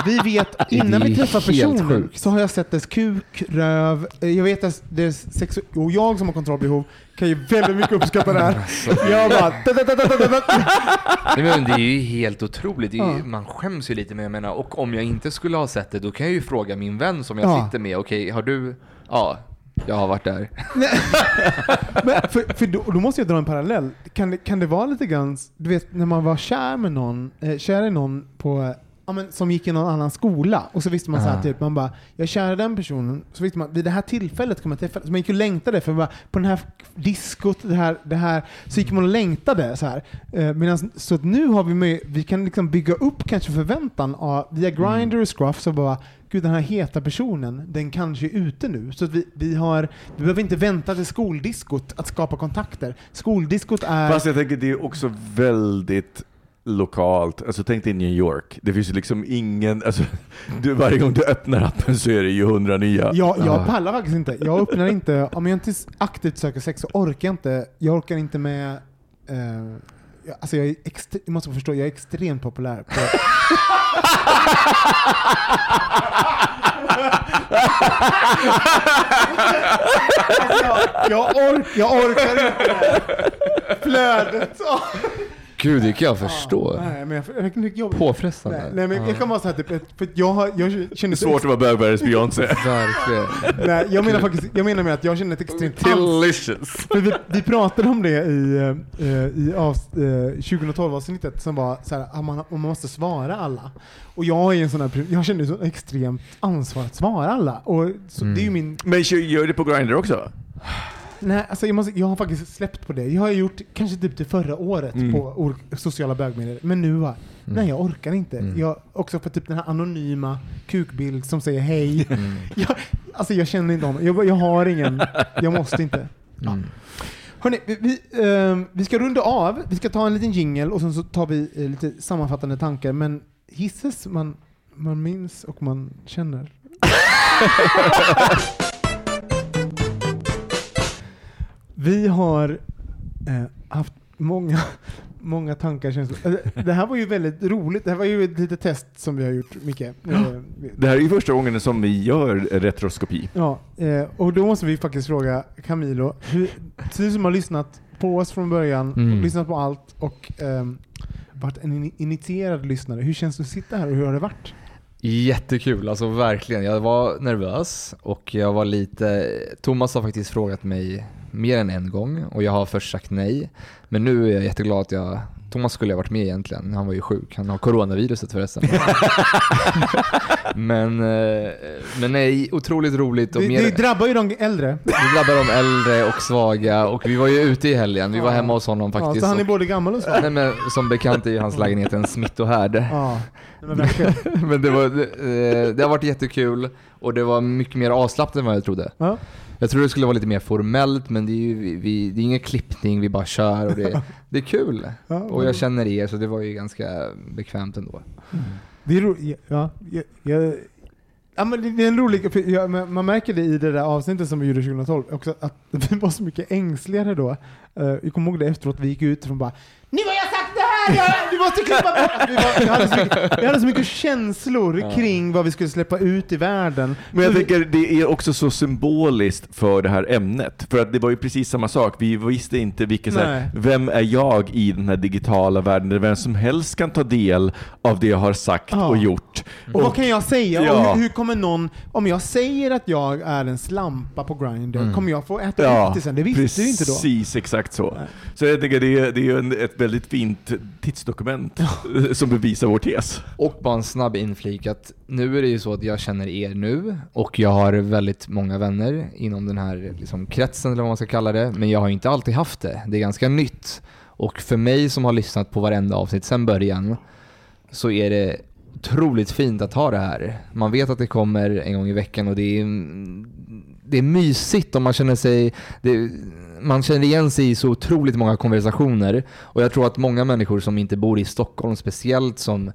vi vet, innan vi träffar personen så har jag sett dess kuk, röv, eh, jag vet att dess sexu- och jag som har kontrollbehov kan ju väldigt mycket uppskatta det här. Jag bara... da, da, da, da, da, da. Nej, men det är ju helt otroligt. Ju, Ja. Man skäms ju lite med jag menar, och om jag inte skulle ha sett det, då kan jag ju fråga min vän som jag Ja. sitter med, okej, har du, ja, jag har varit där. Men för, för då, då måste jag dra en parallell. Kan det, kan det vara lite grann, du vet när man var kär med någon, eh, kär i någon på, ja, men, som gick i någon annan skola och så visste man så här, Ah. typ, man bara, jag i den personen, så visste man vid det här tillfället kommer jag träffa, så man gick och längtade för man bara, på den här diskot, det här, det här, så gick man och längtade så här. Eh, medans, så att nu har vi med, vi kan liksom bygga upp kanske förväntan av, via Grindr och Scruff, så bara, gud den här heta personen, den kanske är ute nu. Så att vi, vi har, vi behöver inte vänta till skoldiskot att skapa kontakter. Skoldiskot är... Fast jag tänker det är också väldigt lokalt. Alltså tänk dig New York. Det finns ju liksom ingen, alltså, du, varje gång du öppnar appen så är det ju hundra nya. Jag, jag Ja. pallar faktiskt inte. Jag öppnar inte, om jag inte aktivt söker sex så orkar jag inte. Jag orkar inte med eh, jag- Alltså jag, är extre- jag måste förstå, jag är extremt populär. På, alltså jag, jag, ork, jag orkar inte. Flödet. Gud, det kan jag förstå. Nej, men jag, jag, jag, jag, nej, Påfrestande. nej, men jag kan vara så här, typ, för att jag, har, jag Det känner är svårt att vara bögvärldens Beyoncé. Verkligen. Nej, jag menar faktiskt, jag menar med att jag känner ett extremt Delicious. För vi, vi pratade om det i, eh, i av, eh, 2012-avsnittet som var så här, att man, man måste svara alla. Och jag är en sån här, jag känner så extremt ansvar att svara alla. Och så, Det är ju min, Men gör det på Grindr också? Nej, alltså jag, måste, jag har faktiskt släppt på det. Jag har gjort kanske typ till förra året Mm. på sociala bögmedier. Men nu va, nej jag orkar inte. Mm. Jag, också för typ den här anonyma kukbild som säger hej. Mm. jag, alltså jag känner inte honom. Jag, jag har ingen, jag måste inte. Ja. Mm. Hörrni, vi, vi, ehm, vi ska runda av. Vi ska ta en liten jingle och sen så tar vi eh, lite sammanfattande tankar. Men hisses man, man minns och man känner. vi har eh, haft många, många tankar. känslor. Eh, Det här var ju väldigt roligt. Det här var ju ett litet test som vi har gjort, Micke. Eh, Det här är ju första gången som vi gör retroskopi. Ja, eh, och då måste vi faktiskt fråga Camilo, hur, du som har lyssnat på oss från början, Mm. lyssnat på allt och ehm, varit en in- initierad lyssnare. Hur känns det att sitta här och hur har det varit? Jättekul, alltså verkligen. Jag var nervös och jag var lite... Thomas har faktiskt frågat mig mer än en gång och jag har först sagt nej. Men nu är jag jätteglad att jag... Thomas skulle ha varit med egentligen, han var ju sjuk. Han har coronaviruset förresten. men, eh, men nej, otroligt roligt. Och Det, mer, det drabbar ju de äldre. det drabbar de äldre och svaga och vi var ju ute i helgen. Vi var Ja. hemma hos honom Ja, faktiskt. så han är och- både gammal och svag. Nej, men som bekant är ju hans lägenhet en smittohärd. Ja, men. Men det, var, det, det har varit jättekul och det var mycket mer avslappnat än vad jag trodde. Ja. Jag trodde det skulle vara lite mer formellt men det är ju vi, vi, det är ingen klippning, vi bara kör och det, det är kul. Ja, Och jag känner er så det var ju ganska bekvämt ändå. Det är ro- ja, jag, jag, ja, men det är en rolig, jag, men man märker det i det där avsnittet som vi gjorde 2012, också att vi var så mycket ängsligare då. Uh, vi kommer ihåg det efteråt, vi gick ut och bara Nu har jag! Jag, du måste klippa bort! Vi, var, vi, hade så mycket, vi hade så mycket känslor kring vad vi skulle släppa ut i världen. Men jag tänker det är också så symboliskt för det här ämnet. För att det var ju precis samma sak. Vi visste inte vilka, så här, vem är jag i den här digitala världen där vem som helst kan ta del av det jag har sagt Ja. och gjort. Och vad kan jag säga? Ja. Och hur, hur kommer någon, om jag säger att jag är en slampa på Grindr, Mm. kommer jag få äta Ja, upp det sen? Det visste vi inte då. Precis, exakt så. Nej. Så jag tänker det är, det är ju en, ett väldigt fint tidsdokument som bevisar vår tes. Och bara en snabb inflik att nu är det ju så att jag känner er nu och jag har väldigt många vänner inom den här liksom, kretsen eller vad man ska kalla det. Men jag har inte alltid haft det. Det är ganska nytt. Och för mig som har lyssnat på varenda avsnitt sedan början så är det otroligt fint att ha det här. Man vet att det kommer en gång i veckan och det är, det är mysigt och man känner sig det, man känner igen sig i så otroligt många konversationer. Och jag tror att många människor som inte bor i Stockholm speciellt som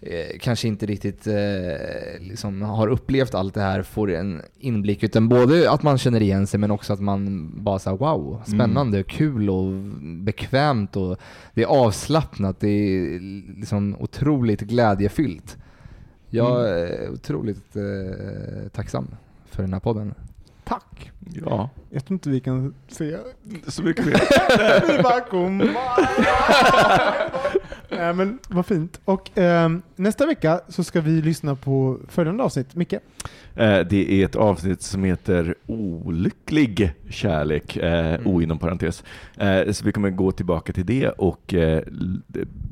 eh, kanske inte riktigt eh, liksom har upplevt allt det här får en inblick. Utan både att man känner igen sig men också att man bara säger wow, spännande, kul och bekvämt och det är avslappnat, det är liksom otroligt glädjefyllt. Jag är otroligt eh, tacksam för den här podden. Tack! Ja, Jag tror inte vi kan se. så mycket mer. Vi bara kom. Äh, men vad fint. Och ehm, nästa vecka så ska vi lyssna på följande avsnitt. Micke? Eh, Det är ett avsnitt som heter Olycklig kärlek, eh, O inom parentes. Eh, Så vi kommer gå tillbaka till det och eh,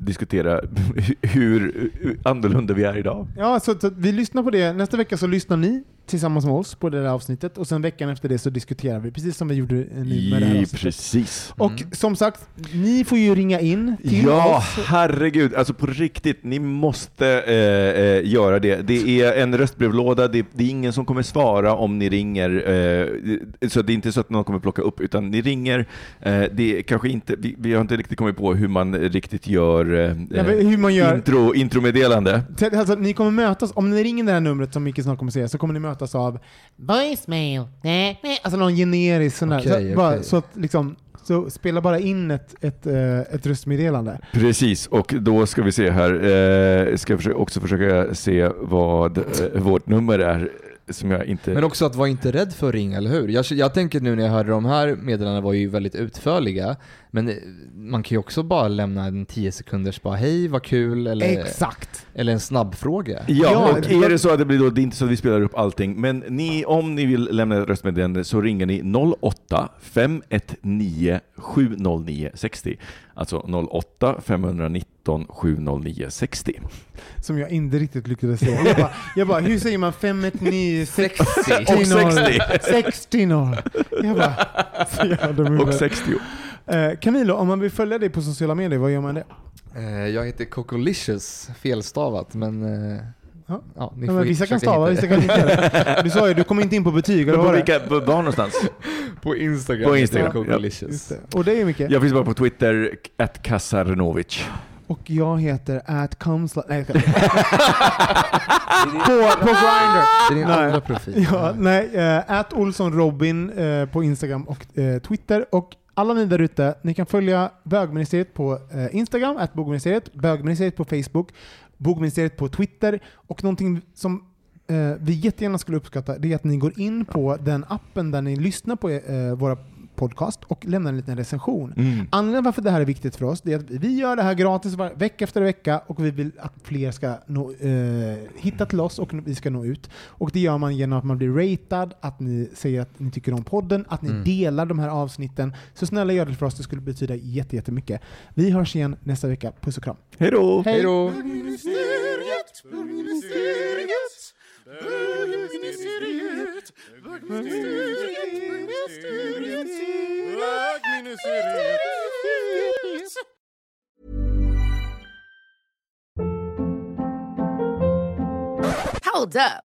diskutera hur hur annorlunda vi är idag. Ja, så, så vi lyssnar på det. Nästa vecka så lyssnar ni tillsammans med oss på det där avsnittet och sen veckan efter det så diskuterar vi, precis som vi gjorde eh, nu med det här avsnittet. precis. Och som sagt, ni får ju ringa in till Ja, oss. herregud. Alltså på riktigt, ni måste eh, eh, göra det. Det är en röstbrevlåda, det, det är ingen som kommer svara om ni ringer. Eh, så det är inte så att någon kommer plocka upp, utan ni ringer. Eh, det är kanske inte, vi, vi har inte riktigt kommit på hur man riktigt gör, eh, Ja, hur man gör- Intro, intromeddelande. Så- Alltså, ni kommer mötas, om ni ringer det här numret som Micke snart kommer säga, så kommer ni mötas av voicemail, nej, nej. alltså någon generisk sån där. Okej, så, bara, okej. så att liksom, så spela bara in ett, ett, eh, ett röstmeddelande. Precis, och då ska vi se här. Eh, ska jag också försöka se vad eh, vårt nummer är, som jag inte... Men också att vara inte rädd för att ringa, eller hur? Jag, jag tänker nu när jag hörde de här meddelandena var ju väldigt utförliga, men eh, man kan ju också bara lämna en 10 sekunders bara hej, vad kul, eller, Exakt! eller en snabbfråga. Ja, Ja, och är det så att det blir då, det är inte så att vi spelar upp allting, men ni, om ni vill lämna ett röstmeddelande så ringer ni 08 519 709 60. Alltså 08 519 709 60. Som jag inte riktigt lyckades säga. Jag bara, jag bara hur säger man 519 60 Och 60. 60 noll. Jag bara, så jävla dum i Och 60. Eh, Camilo, om man vill följa dig på sociala medier, vad gör man det? Eh, Jag heter Cocolicious, felstavat, men eh, Ja. ja, ni Ja, får men vissa kan stava, vissa kan inte. Du sa ju, du kommer inte in på betyg, eller Men på var vilka, var någonstans? På Instagram. På Instagram, ja. Och det är mycket. Jag finns bara på Twitter, kassarnovic. Och jag heter at comes... Nej, på, på Grindr. Det är din Nej. andra profil. Ja, nej, eh, at Olsson Robin eh, på Instagram och eh, Twitter. Och alla ni där ute, ni kan följa bögministeriet på Instagram, at bogministeriet, bögministeriet på Facebook, bogministeriet på Twitter och någonting som vi jättegärna skulle uppskatta det är att ni går in på den appen där ni lyssnar på våra podcast och lämnar en liten recension. Mm. Anledningen varför det här är viktigt för oss det är att vi gör det här gratis var, vecka efter vecka och vi vill att fler ska nå, eh, hitta till oss och vi ska nå ut. Och det gör man genom att man blir ratad, att ni säger att ni tycker om podden, att ni Mm. delar de här avsnitten. Så snälla gör det för oss, det skulle betyda jätte- jättemycket. Vi hörs igen nästa vecka. Puss och kram. Hej då! Hej då! Hold up.